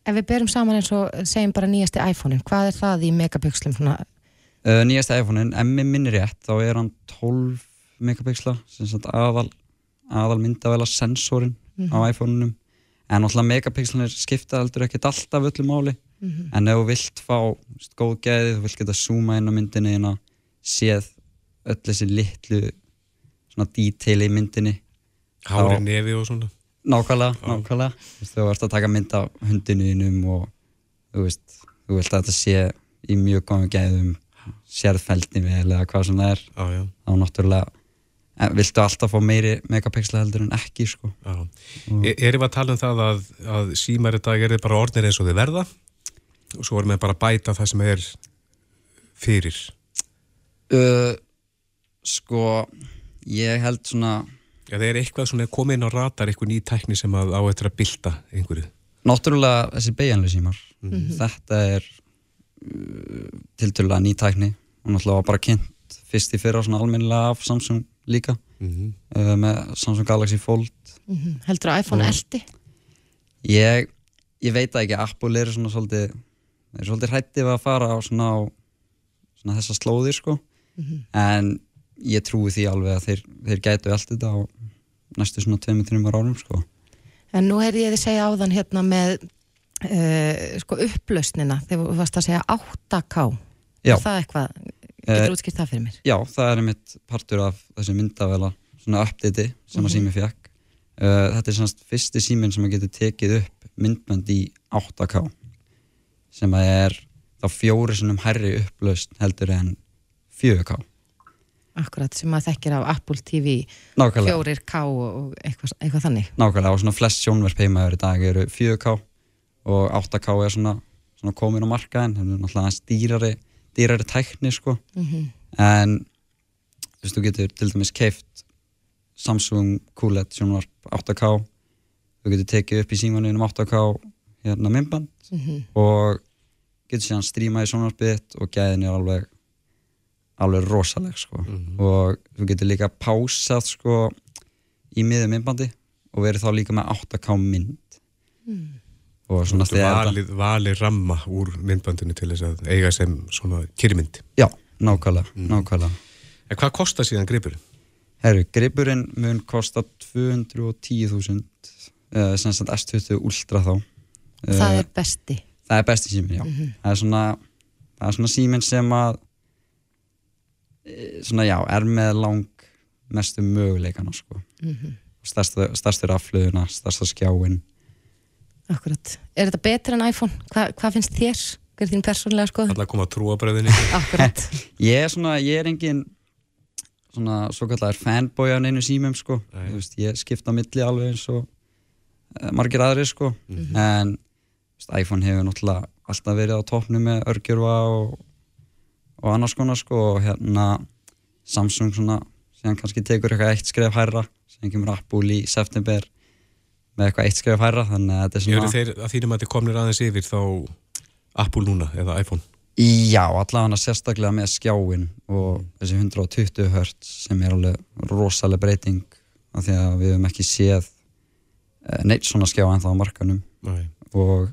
C: Ef við berum saman eins og segjum bara nýjasti iPhone-in, hvað er það í megapixlum?
G: Uh, nýjasta iPhone-in, ef mér minnir rétt, þá er hann 12 megapixla, sem sagt aðal, aðal myndavela sensorinn á iPhone-unum. En náttúrulega megapixlanir skipta heldur ekkert alltaf öllu máli. En ef þú vilt fá veist, góð geði, þú vilt geta zooma inn á myndinni inn og séð öll þessi litlu svona detail í myndinni.
B: Hári nefi og svona.
G: Nákvæmlega, nákvæmlega. Þú veist, þú ert að taka mynd af hundinuðinum og þú veist, þú vilt að þetta sé í mjög góðum gæðum sérðfældi vel eða hvað sem það er
B: Já, já,
G: þá náttúrulega en viltu alltaf fá meiri megapixla heldur en ekki sko.
B: já. E erum við að tala um það að, að símar í dag er þið bara orðnir eins og þið verða og svo erum við bara að bæta það sem er fyrir.
G: uh, Sko ég held svona
B: Já, það er eitthvað svona komið inn á ratar, eitthvað ný tækni sem að á eftir að bylta einhverju.
G: náttúrulega þessi beigjanlega símar þetta er uh, tiltölulega ný tækni. Og náttúrulega var bara kynnt fyrst í fyrra svona almennilega af Samsung líka.
B: Mm
G: uh, með Samsung Galaxy Fold.
C: Mm Heldur að iPhone eldi?
G: Ég, ég veit það ekki, Apple eru svona svolítið, eru svolítið hrættið að fara á svona, á, svona þessa slóðir sko, en ég trúi því alveg að þeir, þeir gætu allt þetta á næstu svona 2-3 árum sko.
C: En nú heyrði ég þið segja áðan hérna með uh, sko upplausnina, þegar þú varst að segja 8K.
G: Já.
C: Er það eitthvað,
G: Eh,
C: getur útskýrt það fyrir mér?
G: Já, það er einmitt partur af þessi myndavela, svona updati sem að sími fekk. Uh, þetta er svona fyrsti síminn sem að getur tekið upp myndbönd í 8K sem að er þá fjóri sinum hærri upplaust heldur en 4K.
C: Akkurat, sem maður þekkir af Apple TV
G: Nákvæmlega.
C: 4K og eitthvað, eitthvað þannig.
G: Nákvæmlega og svona flest sjónverf heimaður í dag eru 4K og 8K er svona, svona komin á markaðin það er náttúrulega aðeins dýrari, tækni sko en þú veist þú getur til dæmis keift Samsung QLED sjónvarp 8K þú getur tekið upp í símanuðinum 8K hérna myndband og getur síðan strímað í sjónvarpið þitt og gæðin er alveg alveg rosaleg sko. Og þú getur líka pásað sko í miðum myndbandi og verið þá líka með 8K mynd. Og svona
B: valið, valið ramma úr myndbandinu til þess að eiga sem svona kyrmynd.
G: Já, nákvæmlega, nákvæmlega.
B: En hvað kostar síðan gripurinn?
G: Herru, gripurinn mun kosta 210.000 uh, sem sagt S20 Ultra þá.
C: Það
G: Eh,
C: er besti.
G: Það er besti síminn, já það, er svona, það er svona síminn sem að eh, svona já, er með lang mestu möguleikana sko. stærsta, stærstur afflöðuna, stærsta skjáin
C: Akkurat. Er þetta betur en iPhone? Hva, hvað finnst þér? Hver er þín persónlega skoðun?
B: Þarna koma trúabræðinni.
C: Akkurat.
G: ég er svona, ég er engin svona svo kallar fanboy af neinu símum sko,
B: Nei.
G: þú veist, ég skipta á milli alveg eins og uh, margir aðri sko, en þú veist, iPhone hefur náttúrulega alltaf verið á toppnu með örgjörfa og, og annars konar sko og hérna Samsung svona, sem kannski tekur eitthvað eitt skref hærra, sem kemur Apple í september með eitthvað eitt skref hærra, þannig að þetta er svona
B: þeir að þínum að þið komnir aðeins yfir þá Apple núna eða iPhone?
G: Já, allavega sérstaklega með skjáin og þessi 120 Hz sem er alveg rosalega breyting af því að við hefum ekki séð eh, neitt svona skjá ennþá á markanum
B: Nei.
G: og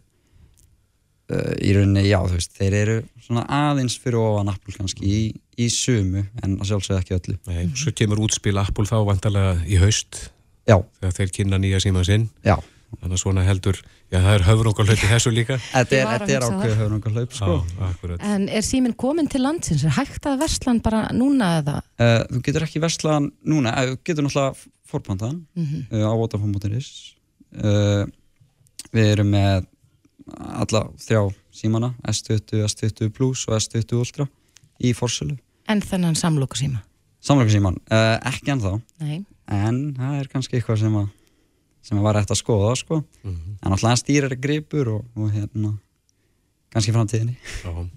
G: uh, í rauninni, já, þú veist, þeir eru svona aðeins fyrir ofan Apple kannski í, í sumu en að sjálfsögðu ekki öllu
B: Nei. Svo kemur útspil Apple þá vantarlega í haust
G: Já,
B: þegar þeir kynna nýja síma sinn.
G: já,
B: Þannig að svona heldur, já það er höfrungarlöp í þessu líka.
G: þetta er, er ákveð höfrungar hlaup sko.
B: Já, akkurat.
C: En er síminn komin til landsins? Er hægt að verslan bara núna eða?
G: Uh, þú getur ekki verslaðan núna, uh, þú getur náttúrulega forpantaðan uh, á Vodafone.is uh, Við erum með alla þrjá símana S20, S20 Plus og S20 Ultra í forsölu
C: En þennan samlóku síma?
G: Samlokusíman, uh, ekki ennþá
C: Nei.
G: en það er kannski eitthvað sem að sem að var eftir að skoða sko.
B: Mhm.
G: en alltaf stýrar gripur og, og hérna kannski framtíðinni
B: Já.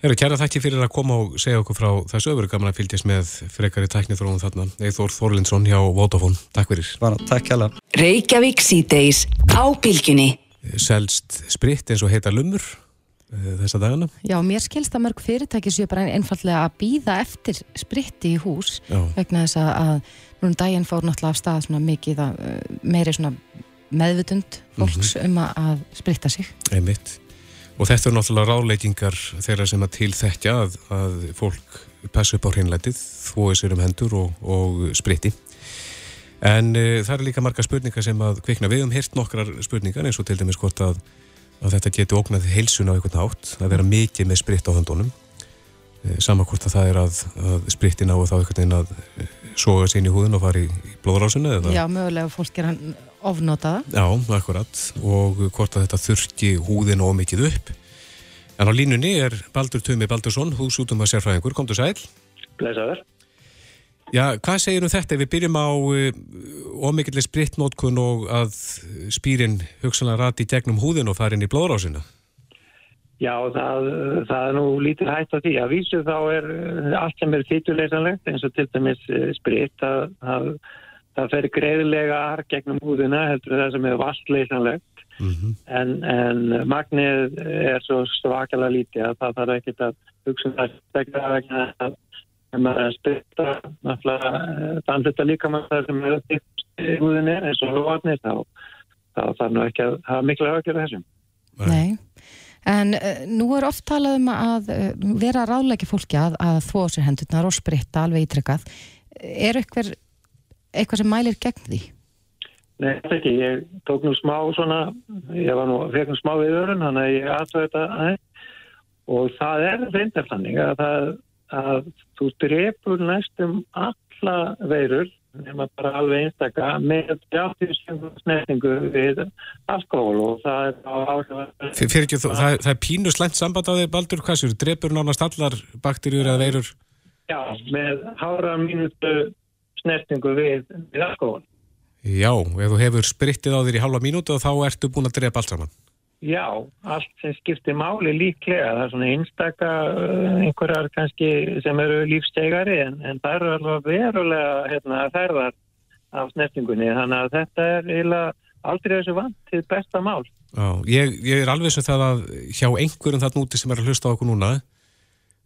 B: Herru, kæra þakki fyrir að koma og segja okkur frá þessu öfuru gaman að fylgjast með frekari tækni þróun þarna. Eithór Þorlindsson hjá Vodafone. Takk fyrir.
G: bara takk hella
B: Selst spritt eins og heita lumur eh, þessa dagana.
C: Já, mér skilst að mörg fyrirtæki séu bara einfallega að býða eftir spritti í hús
B: Já.
C: vegna þess að, að núna daginn fór náttúrulega af stað svona mikið að, uh, meiri svona meðvutund fólks um að, að spritta sig.
B: Einmitt. Og þetta er náttúrulega ráleikingar þeirra sem að tilþekja að, að fólk passa upp á hreinlætið, þvói sér um hendur og, og spritti. En uh, það er líka marga spurningar sem að kvikna. Við höfum heyrt nokkrar spurningar eins og til dæmis hvort að, að þetta geti ógnað heilsun á einhvern hátt, að vera mikið með spritt á höndunum. Uh, sama hvort að það er að, að spritti ná þá einhvern veginn að uh, soga sér inn í húðun og fara í, í blóðrásinu eða?
C: Já, mögulega fólk er hann ofnotaða.
B: Já, akkurat og hvort að þetta þurki húðin og mikið upp en á línunni er Baldur Tumi Baldursson húsútum að sérfræðingur, komdu sæl
D: Blesaður.
B: Já, hvað segir um þetta við byrjum á ómikillir spritnótkun og að spýrin hugsanlega rati gegnum húðin og fara inn í blóðrásina
H: Já, það, það er nú lítið hægt á því. Að vísu þá er eh, allt sem er fytuleysanlegt eins og til dæmis eh, sprit, það, það, það fer greiðlega ar gegnum húðina heldur það sem er vastleysanlegt
B: mm -hmm.
H: en, en magnið er svo svakalega lítið að það þarf ekkert að hugsa um það að ef maður er að sprita náttúrulega líka maður það sem er upp í húðinni eins og vatnir þá, þarf nú ekki að hafa mikla ágjörð þessum.
C: Nei. En uh, nú er oft talað um að uh, vera ráðleiki fólki að, að þvó sér hendurnar og spritta alveg ítrykkað. Er eitthvað, eitthvað sem mælir gegn því?
H: Nei, þetta ekki. Ég tók nú smá svona, ég var nú, fekk nú smá við örun, þannig að ég aðtöða þetta aðeins og það er reyndar þannig að, það, að þú drefur næstum alla veirur nema bara alveg einstaka með 80% snertingu við alkohól og það er á áhrif
B: Fyrir ekki, það, það, það er pínu slæmt samband á þig Baldur, hvað séu, drepur nánast allar bakterjur eða veirur?
H: Já, með hára mínutu snertingu við, við alkohól.
B: Já, ef þú hefur sprittið á þér í halva mínútu þá ertu búin að drepa allt saman
H: Já, allt sem skiptir máli líklega. Það er svona einstaka uh, einhverjar kannski sem eru lífstegari en, en það eru alveg verulega hérna, þærðar af snertingunni. Þannig að þetta er eiginlega aldrei þessu vant til besta mál.
B: Já, ég, ég er alveg sem það að hjá einhverjum þarna úti sem er að hlusta á okkur núna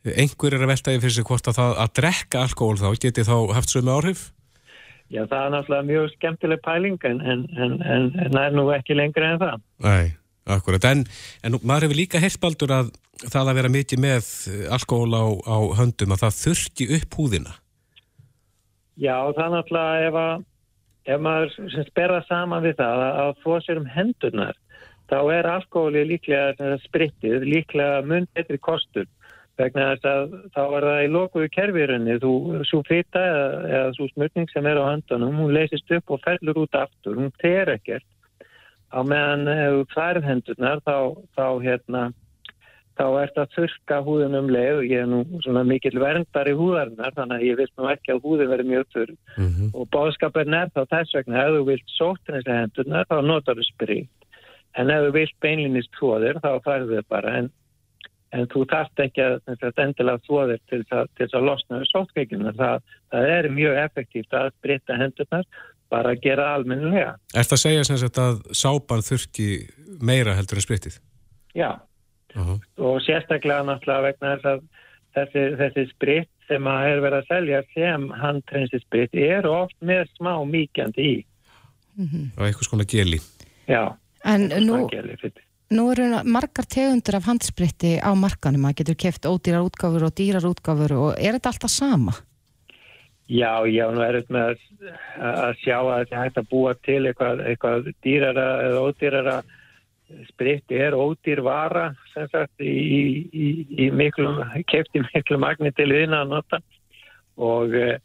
B: einhver er að velta í fyrir sig hvort að það að drekka alkohól þá geti þá haft sömu áhrif
H: Já, það er náttúrulega mjög skemmtileg pæling en, en, en, en, en það er nú ekki lengri en það.
B: Nei, akkurat. En, en maður hefur líka heyrspaldur að það að vera mikið með alkohól á, á höndum að það þurfti upp húðina.
H: Já, það er náttúrulega ef, að, ef maður sperra saman við það að, þó sér um hendurnar þá er alkohóli líklega sprittið, líklega mun betri kostur vegna þess að þá er það í lokuðu kerfirunni, þú svo fita eða, eða svo smurning sem er á höndunum, hún leysist upp og fellur út aftur, hún ter ekkert á meðan ef þú færð hendurnar þá, þá hérna þá ert að þurka húðun um leið og ég er nú svona mikil verndar í húðarinnar þannig að ég vilt nú ekki að húðin verði mjög þurr mm -hmm. og bóðskapin er þá þess vegna ef þú vilt sóttin þessi hendurnar þá notar þú sprit en ef þú vilt beinlinnist tvoðir þá færðu þau bara en en þú þarft ekki að, að endilega þóðir til þess að losna við sótkveikinu. Það, það er mjög effektíft að breyta hendurnar, bara að gera almennilega.
B: Er það að segja sem sagt að sápan þurki meira heldur en spritið?
H: Já, uh -huh. og sérstaklega náttúrulega vegna þess að þessi, þessi sprit sem að er verið að selja sem handtrensi sprit er oft með smá mýkjandi í.
B: Mm -hmm. Og eitthvað svona geli.
H: Já,
C: en nú...
H: Geli,
C: Nú eru margar tegundur af handspritti á markanum, maður getur keft ódýrar útgáfur og dýrar útgáfur og er þetta alltaf sama?
H: Já, já, nú er þetta með að sjá að þetta hægt að búa til eitthvað, eitthvað dýrara eða ódýrara spritti er ódýr vara sem sagt í, í, í miklu, keft í miklu magni til þín að nota og e,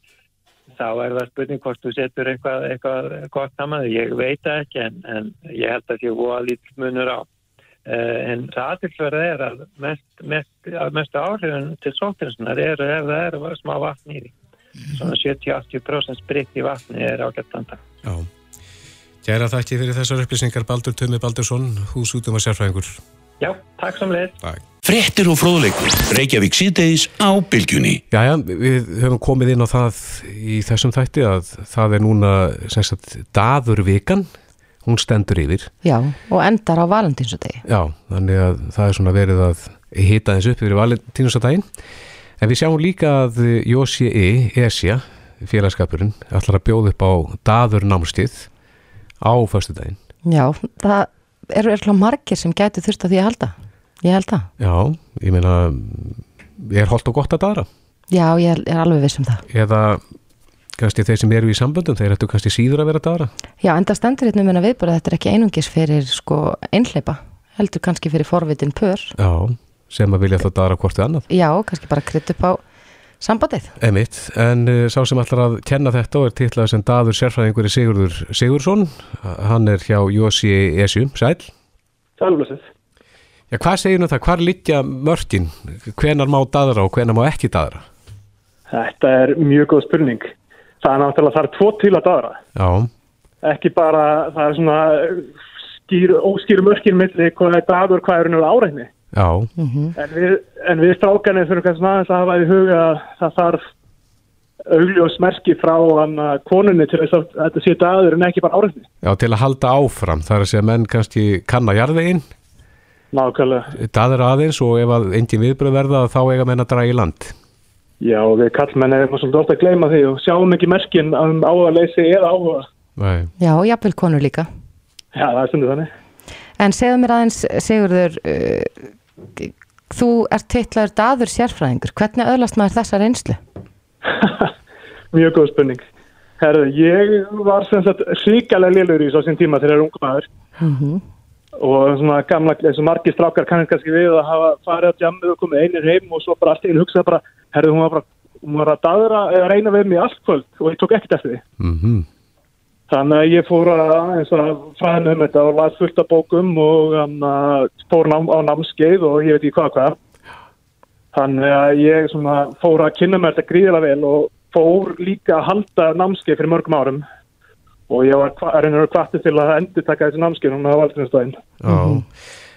H: þá er það spurning hvort þú setur eitthvað, eitthvað gott saman, ég veit ekki en, en ég held að sé óa lítið munur á. Eh, en það aðtilsverða er að mest, mest, mest áhrifin til sóttinsunar er ef það er smá vatn í því. Svona 70-80% spritt í vatni er ágættanda.
B: Já. Gæra þakki fyrir þessar upplýsingar Baldur Tömi Baldursson, hús út um að sérfræðingur.
H: Já, takk samleið.
B: Takk.
I: Frettir og fróðleikur, Reykjavík síðdeis á bylgjunni.
B: Já, já, við höfum komið inn á það í þessum þætti að það er núna, sem sagt, daðurvikan hún stendur yfir.
C: Já, og endar á valentínsdegi.
B: Já, þannig að það er svona verið að hita þessu upp yfir valentínsdaginn. En við sjáum líka að Jósi.i, ESIA, félagskapurinn, ætlar að bjóða upp á daður námstið á fyrstu daginn.
C: Já, það eru eitthvað margir sem gætu þurft að því að halda. Ég held það.
B: Já, ég meina, ég er holdt og gott að dara.
C: Já, ég er alveg viss um það.
B: Eða kannski þeir sem eru í samböndum, þeir ættu kannski síður að vera dara?
C: Já, enda stendur hérna um að viðbúra þetta er ekki einungis fyrir sko einhleipa, heldur kannski fyrir forvitin pör.
B: Já, sem að vilja þá dara hvort við annað.
C: Já, kannski bara krytt upp á sambandið.
B: Emitt, en uh, sá sem ætlar að kenna þetta og er tittlað sem daður sérfræðingur í Sigurður Sigursson, hann er hjá Jósi Esjum, sæl.
J: Sælblössið.
B: Já, hvað segir nú það, hvað litja mörgin, hvenar má dadra og hvenar má ekki dadra?
J: Þetta er mjög góð spurning það er náttúrulega, það er tvo til að daðra.
B: Já.
J: Ekki bara, það er svona skýr, óskýru mörkin milli hvað er dagur, hvað er nú áreitni.
B: Já.
J: Mm -hmm. En við, við strákanir þurfum kannski aðeins að hafa í huga að það þarf augljós merki frá hann konunni til þess að þetta sé dagur en ekki bara áreitni.
B: Já, til að halda áfram. Það er að segja menn kannski kann að jarðveginn.
J: Nákvæmlega.
B: Dagur aðeins og ef að engin viðbröð verða þá eiga menn að draga í land.
J: Já, við kallmenn erum svolítið ofta að gleyma því og sjáum ekki merkinn um áhugaleysi eða áhuga.
B: Nei.
C: Já, og jafnvel konur líka.
J: Já, það er stundið þannig.
C: En segðu mér aðeins, Sigurður, uh, þú ert teitlaður daður sérfræðingur. Hvernig öðlast maður þessa reynslu?
J: Mjög góð spurning. Herðu, ég var sem sagt ríkalega liður í svo sín tíma þegar ég er ung maður. Mhm. Mm og svona gamla, eins og margir strákar kannast kannski við að hafa farið á jammið og komið einir heim og svo bara allt einu hugsaði bara, herðu hún var bara hún var að daðra eða reyna við mig allt kvöld og ég tók ekkert eftir því
B: mm -hmm.
J: Þannig að ég fór að eins og fræðin um þetta og las fullt af bókum og um, fór ná, á námskeið og ég veit ekki hvað hvað þannig að ég svona, fór að kynna mér þetta gríðilega vel og fór líka að halda námskeið fyrir mörgum árum og ég var reynir að kvarti til að endur taka þessi námskeiðum á valdinsdægin.
B: Já, mm -hmm.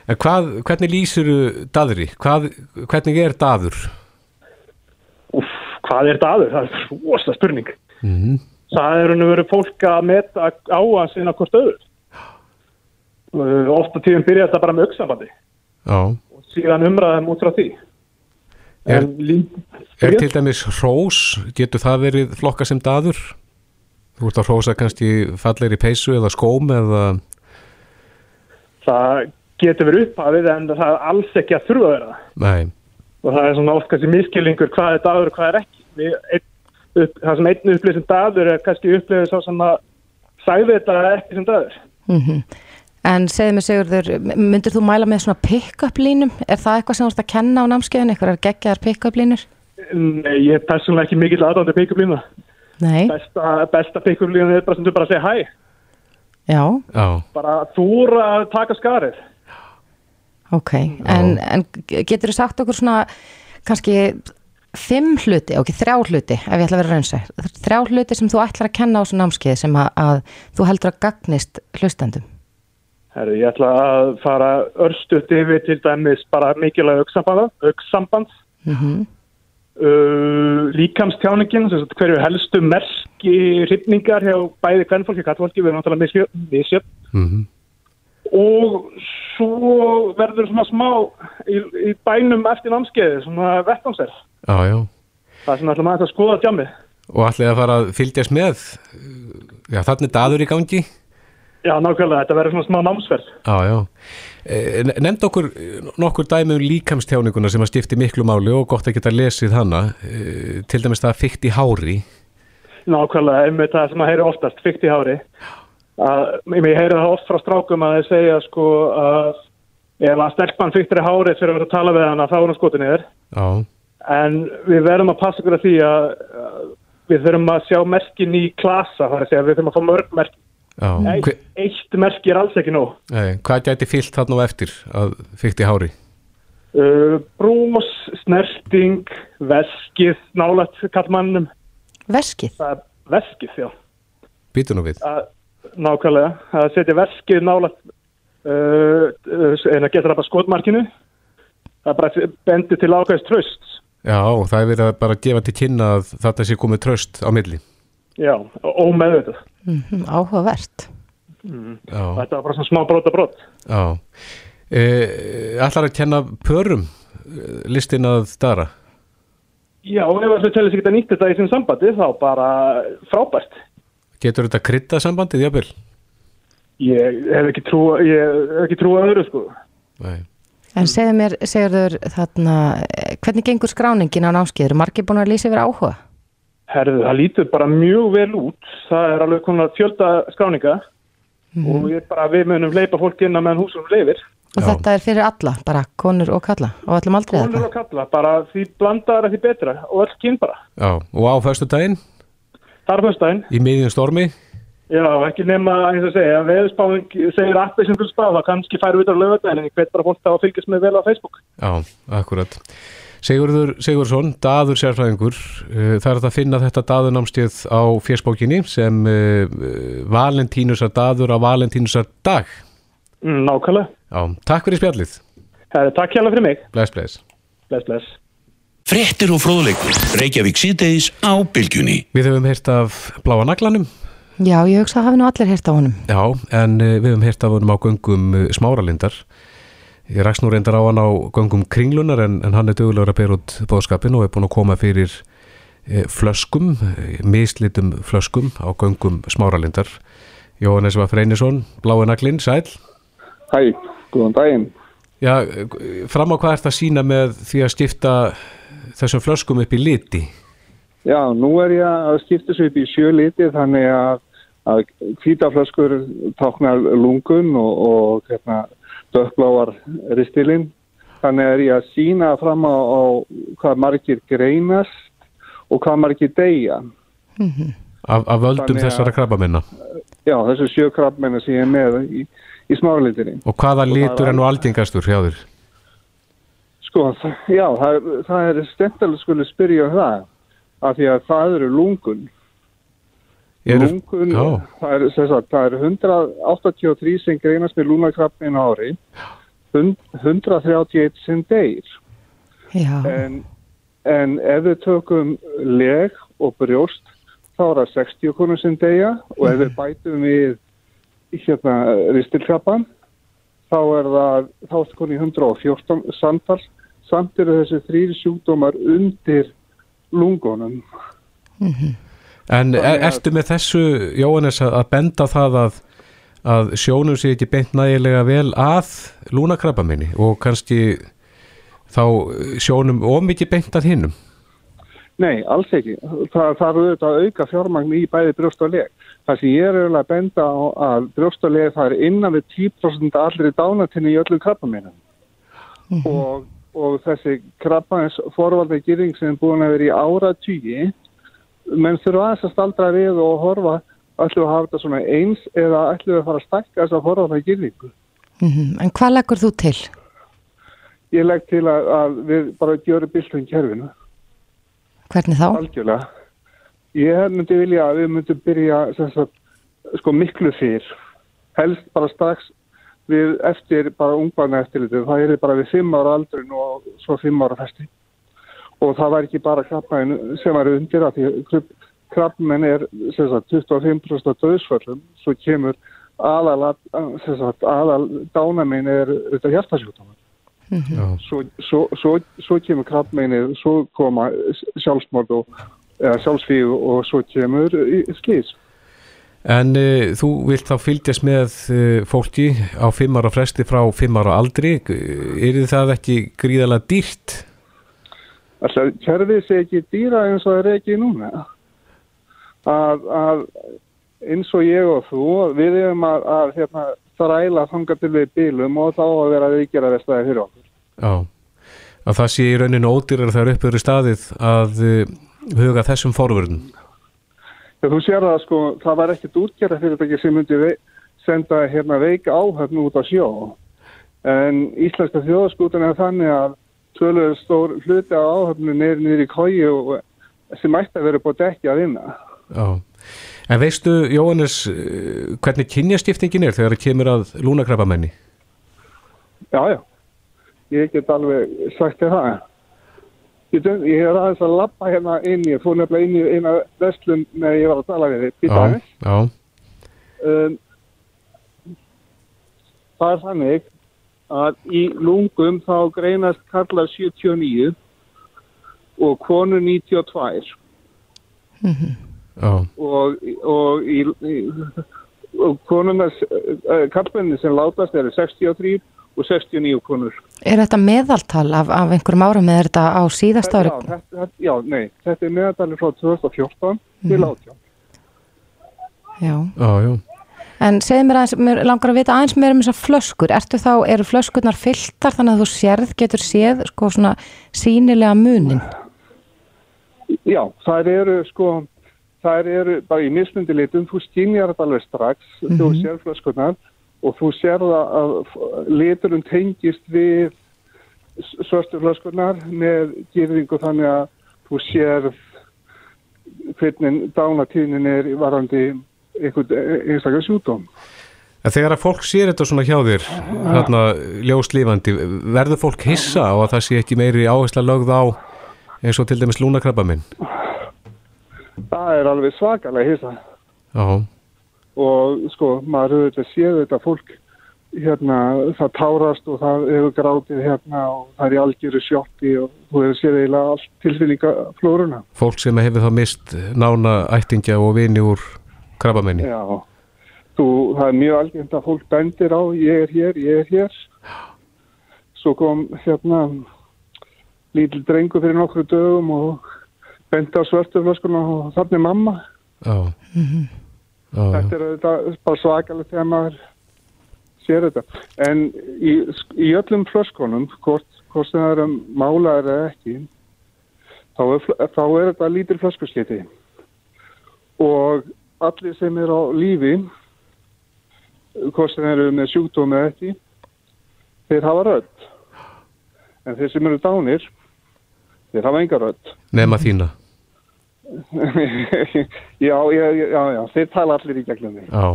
B: en hvað, hvernig lýsir þú daðri? Hvað, hvernig er daður?
J: Uff, hvað er daður? Það er rosa spurning.
B: Mm -hmm.
J: Það er raun og verið fólk að meta á að sinna hvort öður. Ofta tíðum byrja þetta bara með auksambandi. Og síðan umræðum út frá því.
B: Er, er til dæmis hrós, getur það verið flokka sem daður? Þú ert að hrósa kannski fallegri peysu eða skóm eða...
J: Það getur verið upphafið en það er alls ekki að þurfa að vera.
B: Nei,
J: Og það er svona oft kannski miskilningur hvað er dagur og hvað er ekki. Við, einn, upp, það sem einn upplýð sem dagur er kannski upplýðið svo sem að sagði þetta ekki sem dagur.
C: Mm En segðu mig Sigurður, myndir þú mæla með svona pick-up línum? Er það eitthvað sem þú ert að kenna á námskeiðinu, eitthvað er geggjaðar pick-up línur?
J: Nei, ég er persónulega ekki mikill aðdándi pick-up-lína.
C: Nei,
J: Besta, besta pick-up-lína er bara sem þú bara segja hæ.
C: já,
B: já,
J: Bara þúra að taka skarið.
C: ok. En, en getur þú sagt okkur svona kannski fimm hluti, ok, þrjá hluti, ef ég ætla að vera raunsæð. Þrjá hluti sem þú ætlar að kenna á svona námskeið sem að, að þú heldur að gagnist hlustendum.
J: Herru, ég ætla að fara örstuðt yfir til dæmis bara mikilvæg auksamband, auksamband
C: Mm
J: uh, líkamstjáningin, sem sagt, hverju helstu merki hrifningar hjá bæði hvernfólki og kattfólki, við erum náttúrulega misjöf, misjöf.
B: mhm,
J: og svo verður svona smá í, í bænum eftir námskeiði, svona vettnámsverð.
B: já, já.
J: Það sem ætlum aðeins að skoða djamið.
B: Og ætlaði að fara að fylgjast með, já, þannig er daður í gangi.
J: Já, nákvæmlega, þetta verður svona smá námsverð.
B: Já, já. E, nefnd okkur eh, nokkur dæmi um líkamstjáninguna sem að skipti miklu máli og gott að geta lesið hana, e, til dæmis það fyrkt í hári.
J: Nákvæmlega, einmitt það sem að heyri oftast, fyrkt í hári. Að, ég heyri það oft frá strákum að þeir segja sko að ef að stelpan fyrktir í hári fyrir að vera að tala við hana þá er hún skotin yfir.
B: Já,
J: En við verðum að passa okkur að því að að við þurfum að sjá merkin í klasa, það er að segja við þurfum að fá mörg merkin.
B: já.
J: Eitt,
B: Hve,
J: eitt merki er alls ekki nóg.
B: nei, hvað gæti fyllt þarna á eftir að fyrkt í hári?
J: Uh, brós, snerting, veskið, nálægt kallmannum.
C: Veskið?
J: Það er veskið, já.
B: Býtu nú við.
J: Að, nákvæmlega, að setja veskið nálægt uh, uh, en að geta það bara skotmarkinu. Það bara bendi til ákveðist tröst.
B: Já, það er verið að bara gefa til kynna að þetta sé komið tröst á milli.
J: Já, ómeðvitað.
C: Mm áhugavert.
B: Já,
J: Þetta var bara svona smá brota brot.
B: já. E, ætlar að kenna pörum listin að dara?
J: Já, ef það tellis ekki að nýtt þetta í sin sambandi þá bara frábært.
B: Getur þetta krydda sambandið, jafnvel?
J: Ég hef ekki trú, ég hef ekki trú að öðru sko.
B: Nei.
C: En segðu mér, Sigurður, þarna, eh, hvernig gengur skráningin á námskeið? Eru margir búin að lýsa yfir áhuga?
J: Herðu, það lítur bara mjög vel út. Það er alveg konar fjölda skráninga og ég bara, við munum leipa fólk inn að meðan húsum leifir.
C: Og þetta er fyrir alla, bara konur og kalla, og öllum aldrei
J: Konur
C: þetta.
J: og kalla, bara því blandaðar því betra og öll kyn bara.
B: Já, og á föstu daginn
J: Það er fyrstæðin.
B: í miðjum stormi?
J: Já, ekki nema, eins og segja, veðurspáðing segir appi sem fyrir spáð, það kannski færu út á lögutæðin en ég veit bara fólk það að fylgjast með vel á Facebook.
B: Já, akkurat. Sigurður Sigursson, daður sérfræðingur, eh, það er að finna þetta daðurnámstíð á fjersbókinni sem uh, Valentínusar daður á Valentínusar dag.
J: Mm, nákvæmlega.
B: Já, takk fyrir spjallið.
J: Takk hjá fyrir mig.
B: Bless, bless.
J: Bless, bless.
I: Fréttir og fróðleikur. Reykjavík síðdeis á bylgjunni.
B: Við höfum heyrt af bláa naglanum.
C: Já, ég hugsa að hafi nú allir heyrt á honum.
B: Já, en uh, við höfum heyrt af honum á göngum uh, smáralindar. Ég rakst nú reyndar á hann á göngum kringlunar en, en hann er dögulegur að bera út bóðskapin og er búin að koma fyrir uh, flöskum, mislitum flöskum á göngum smáralindar. Jóhannes var Freynisson, blái naglinn, sæl.
K: Hæ, góðan daginn.
B: Já, fram á hvað ert að sína með því að skipta þessum flöskum upp í liti?
K: Já, nú er ég að skipta svo upp í sjö liti þannig að, að hvítaflöskur táknar lungun og, og hérna, dökkbláar ristilinn. Þannig er ég að sína fram á, á hvað margir greinast og hvað margir deyja.
B: Af, af völdum
K: að-
B: þessara krabba minna.
K: Já, þessu sjö krabbmenni sem ég er með í, í smáralitinni.
B: Og hvaða
K: það
B: litur
K: er
B: nú algengastur hjá þér?
K: Sko, það, já, það, er- það er stendalega skulle spyrja um það af því að það eru lungun.
B: Eru-
K: lungun,
B: Já.
K: það er, sem sagt, það er 183 sem greinast með lúnakrabbin ári, hund- 131 sem deyr.
C: Já.
K: En, en ef við tökum leg og brjóst, þá er það 60 konur sem deyja og ef við bætum við hérna ristilkrabban, þá er það, þá er það konið 114 samtal, samt eru þessi þrýri sjúkdómar undir lungunum.
B: En er,
K: Þannig að-
B: ertu með þessu, Jóhannes, að benda það að, að sjónum sé ekki beint nægilega vel að lúnakrabba minni og kannski þá sjónum ómikið beint að hinnum?
K: Nei, alls ekki. Það þarf auðvitað að auka fjármagn í bæði brjóst og leg. Það sem ég er auðvitað að benda á að brjóst og leg það er innan við 10% allri dánatinni í öllum krabbameinum. og, og þessi krabbains forvalda gyrring sem er búin að vera í ára tugi, menn þurfa aðeins að staldra við og horfa ætlum við að hafa þetta svona eins eða ætlum við að fara að stækka þess að forvalda gyrringu.
C: Mhm. En hvað leggur þú til?
K: Ég legg til að, að við bara gjörum byltum kerfinu.
C: Hvernig þá?
K: Algjörlega. Ég myndi vilja að við myndum byrja sagt, sko miklu fyrr. Helst bara strax við eftir bara ungbarna eftirlitið. Það er bara við fimm ára aldrin og svo fimm ára festi. Og það var ekki bara krabbmenn sem var undir að því krabbmenn er sem sagt 25% af döðsföllum. Svo kemur aðal, sem sagt, aðal dánaminn er auðvitað hjartasjúkdómar. Svo, svo, svo, svo kemur krabbmeinið, svo koma sjálfsmord og eða sjálfsvíð og svo kemur slís.
B: En uh, þú vilt þá fylgjast með uh, fólki á fimm ára fresti frá fimm ára aldri. Er það ekki gríðalega dýrt?
K: Alltaf kerfið sé ekki dýra eins og það er ekki núna. Að, að eins og ég og þú, við erum að, að hérna, þræla þanga til við bílum og þá að vera viðgerða vestæði fyrir okkur.
B: Já, að það sé í rauninu ódýrar þegar uppöður í staðið að uh, huga þessum forvörðum.
K: Já, þú sér það sko, það var ekkert útgerða fyrirtæki sem myndi senda hérna veika áhöfn út á sjó. En íslenska þjóðskútan er þannig að tvöluður stór hluti á áhöfnun er í kói og sem ætti að vera búið dekki að vinna.
B: Já, en veistu Jóhannes uh, hvernig kynjastiftingin er þegar það kemur að lúnakrabbamenni?
K: Já, já, ég get alveg sagt þér það. Ég, ég er aðeins að lappa hérna inn, ég fór nefnilega inn í eina vestlun með ég var að tala við þið, Um, það er þannig að í lungum þá greinast karlar 79 og konur 92
B: já,
K: og, og, í, í, og konurnas, uh, karlarnir sem látast eru 63 og 69 konur.
C: Er þetta meðaltal af, af einhverjum árum eða er þetta á síðast ári?
K: Já, þetta, þetta, já, nei, þetta er meðaltalið frá 2014 til
C: Mhm.
K: 18.
C: Já.
B: já, já.
C: En segðu mér aðeins, mér langar að vita aðeins meira um þessar flöskur. Ertu þá, eru flöskurnar fylltar þannig að þú sérð, getur séð sko svona sínilega munin?
K: Já, það eru sko, það eru bara í mismundi litum, þú skynjar þetta alveg strax, þú
C: Mhm.
K: sér flöskunar og þú sér það að liturinn tengist við s- svörstu flöskunar með gyrðingu þannig að þú sér hvernig dánatíðnin er varandi einstaklega sjúdóm.
B: En þegar að fólk sér þetta svona hjá þér, hérna ljóslífandi, verður fólk hissa á að það sé ekki meiri áhersla lögð á eins og til dæmis lúnakrabbaminn?
K: Það er alveg svakalega hissa.
B: Já,
K: og sko, maður auðvitað séð þetta fólk hérna, það tárast og það hefur grátið hérna og það er í algjöru sjokki og þú hefur séð eiginlega allt tilfinningaflóruna.
B: fólk sem hefur þá mist nána ættingja og vini úr krabbamenni.
K: Já, þú, það er mjög algengt að fólk bendir á ég er hér, ég er hér. Svo kom hérna lítil drengur fyrir nokkru dögum og bendi á svörtuflöskuna og þannig mamma.
B: Já, já.
K: Þetta er auðvitað bara svakalegt þegar maður sér þetta. En í, í öllum flöskunum, hvort, hvort sem það er um málaðir eða ekki, þá er, þá er þetta lítil flöskusliti. Og allir sem eru á lífi, hvort sem eru með sjúkdómi eða ekki, þeir hafa rödd. En þeir sem eru dánir, þeir hafa enga rödd.
B: Nema þína.
K: já, já, já, já, þeir tala allir í gegnum því.
B: Já,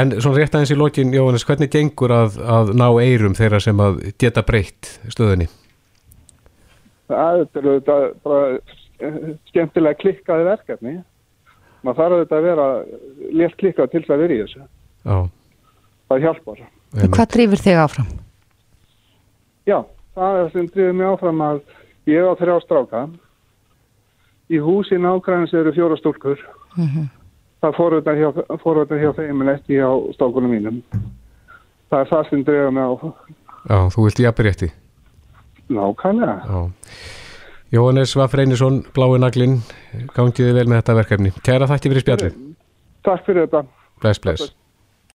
B: en svona rétt aðeins í lokin, Jóhannes, hvernig gengur að, að ná eirum þeirra sem að geta breytt stöðunni?
K: Það er auðvitað bara skemmtilega klikkaði verkefni. Maður þarf auðvitað að vera létt klikkað til þess að vera í þessu.
B: Já,
K: Það hjálpar.
C: Og hvað drýfur þig áfram?
K: Já, það er sem drifir mig áfram að ég á þrjá stráka. Í húsi nákvæmins eru fjóra stúlkur Það fóröldar hjá, hjá þeim en ekki hjá strákunum mínum. Það er það sem drefa mig á
B: Já, þú vilt jafnrétti.
K: nákvæmlega.
B: Já. Jóhannes Vafr Einarsson, Blái Naglinn, gangiði vel með þetta verkefni. Kæra þætti fyrir spjallið.
K: Takk fyrir þetta.
B: Bless, bless.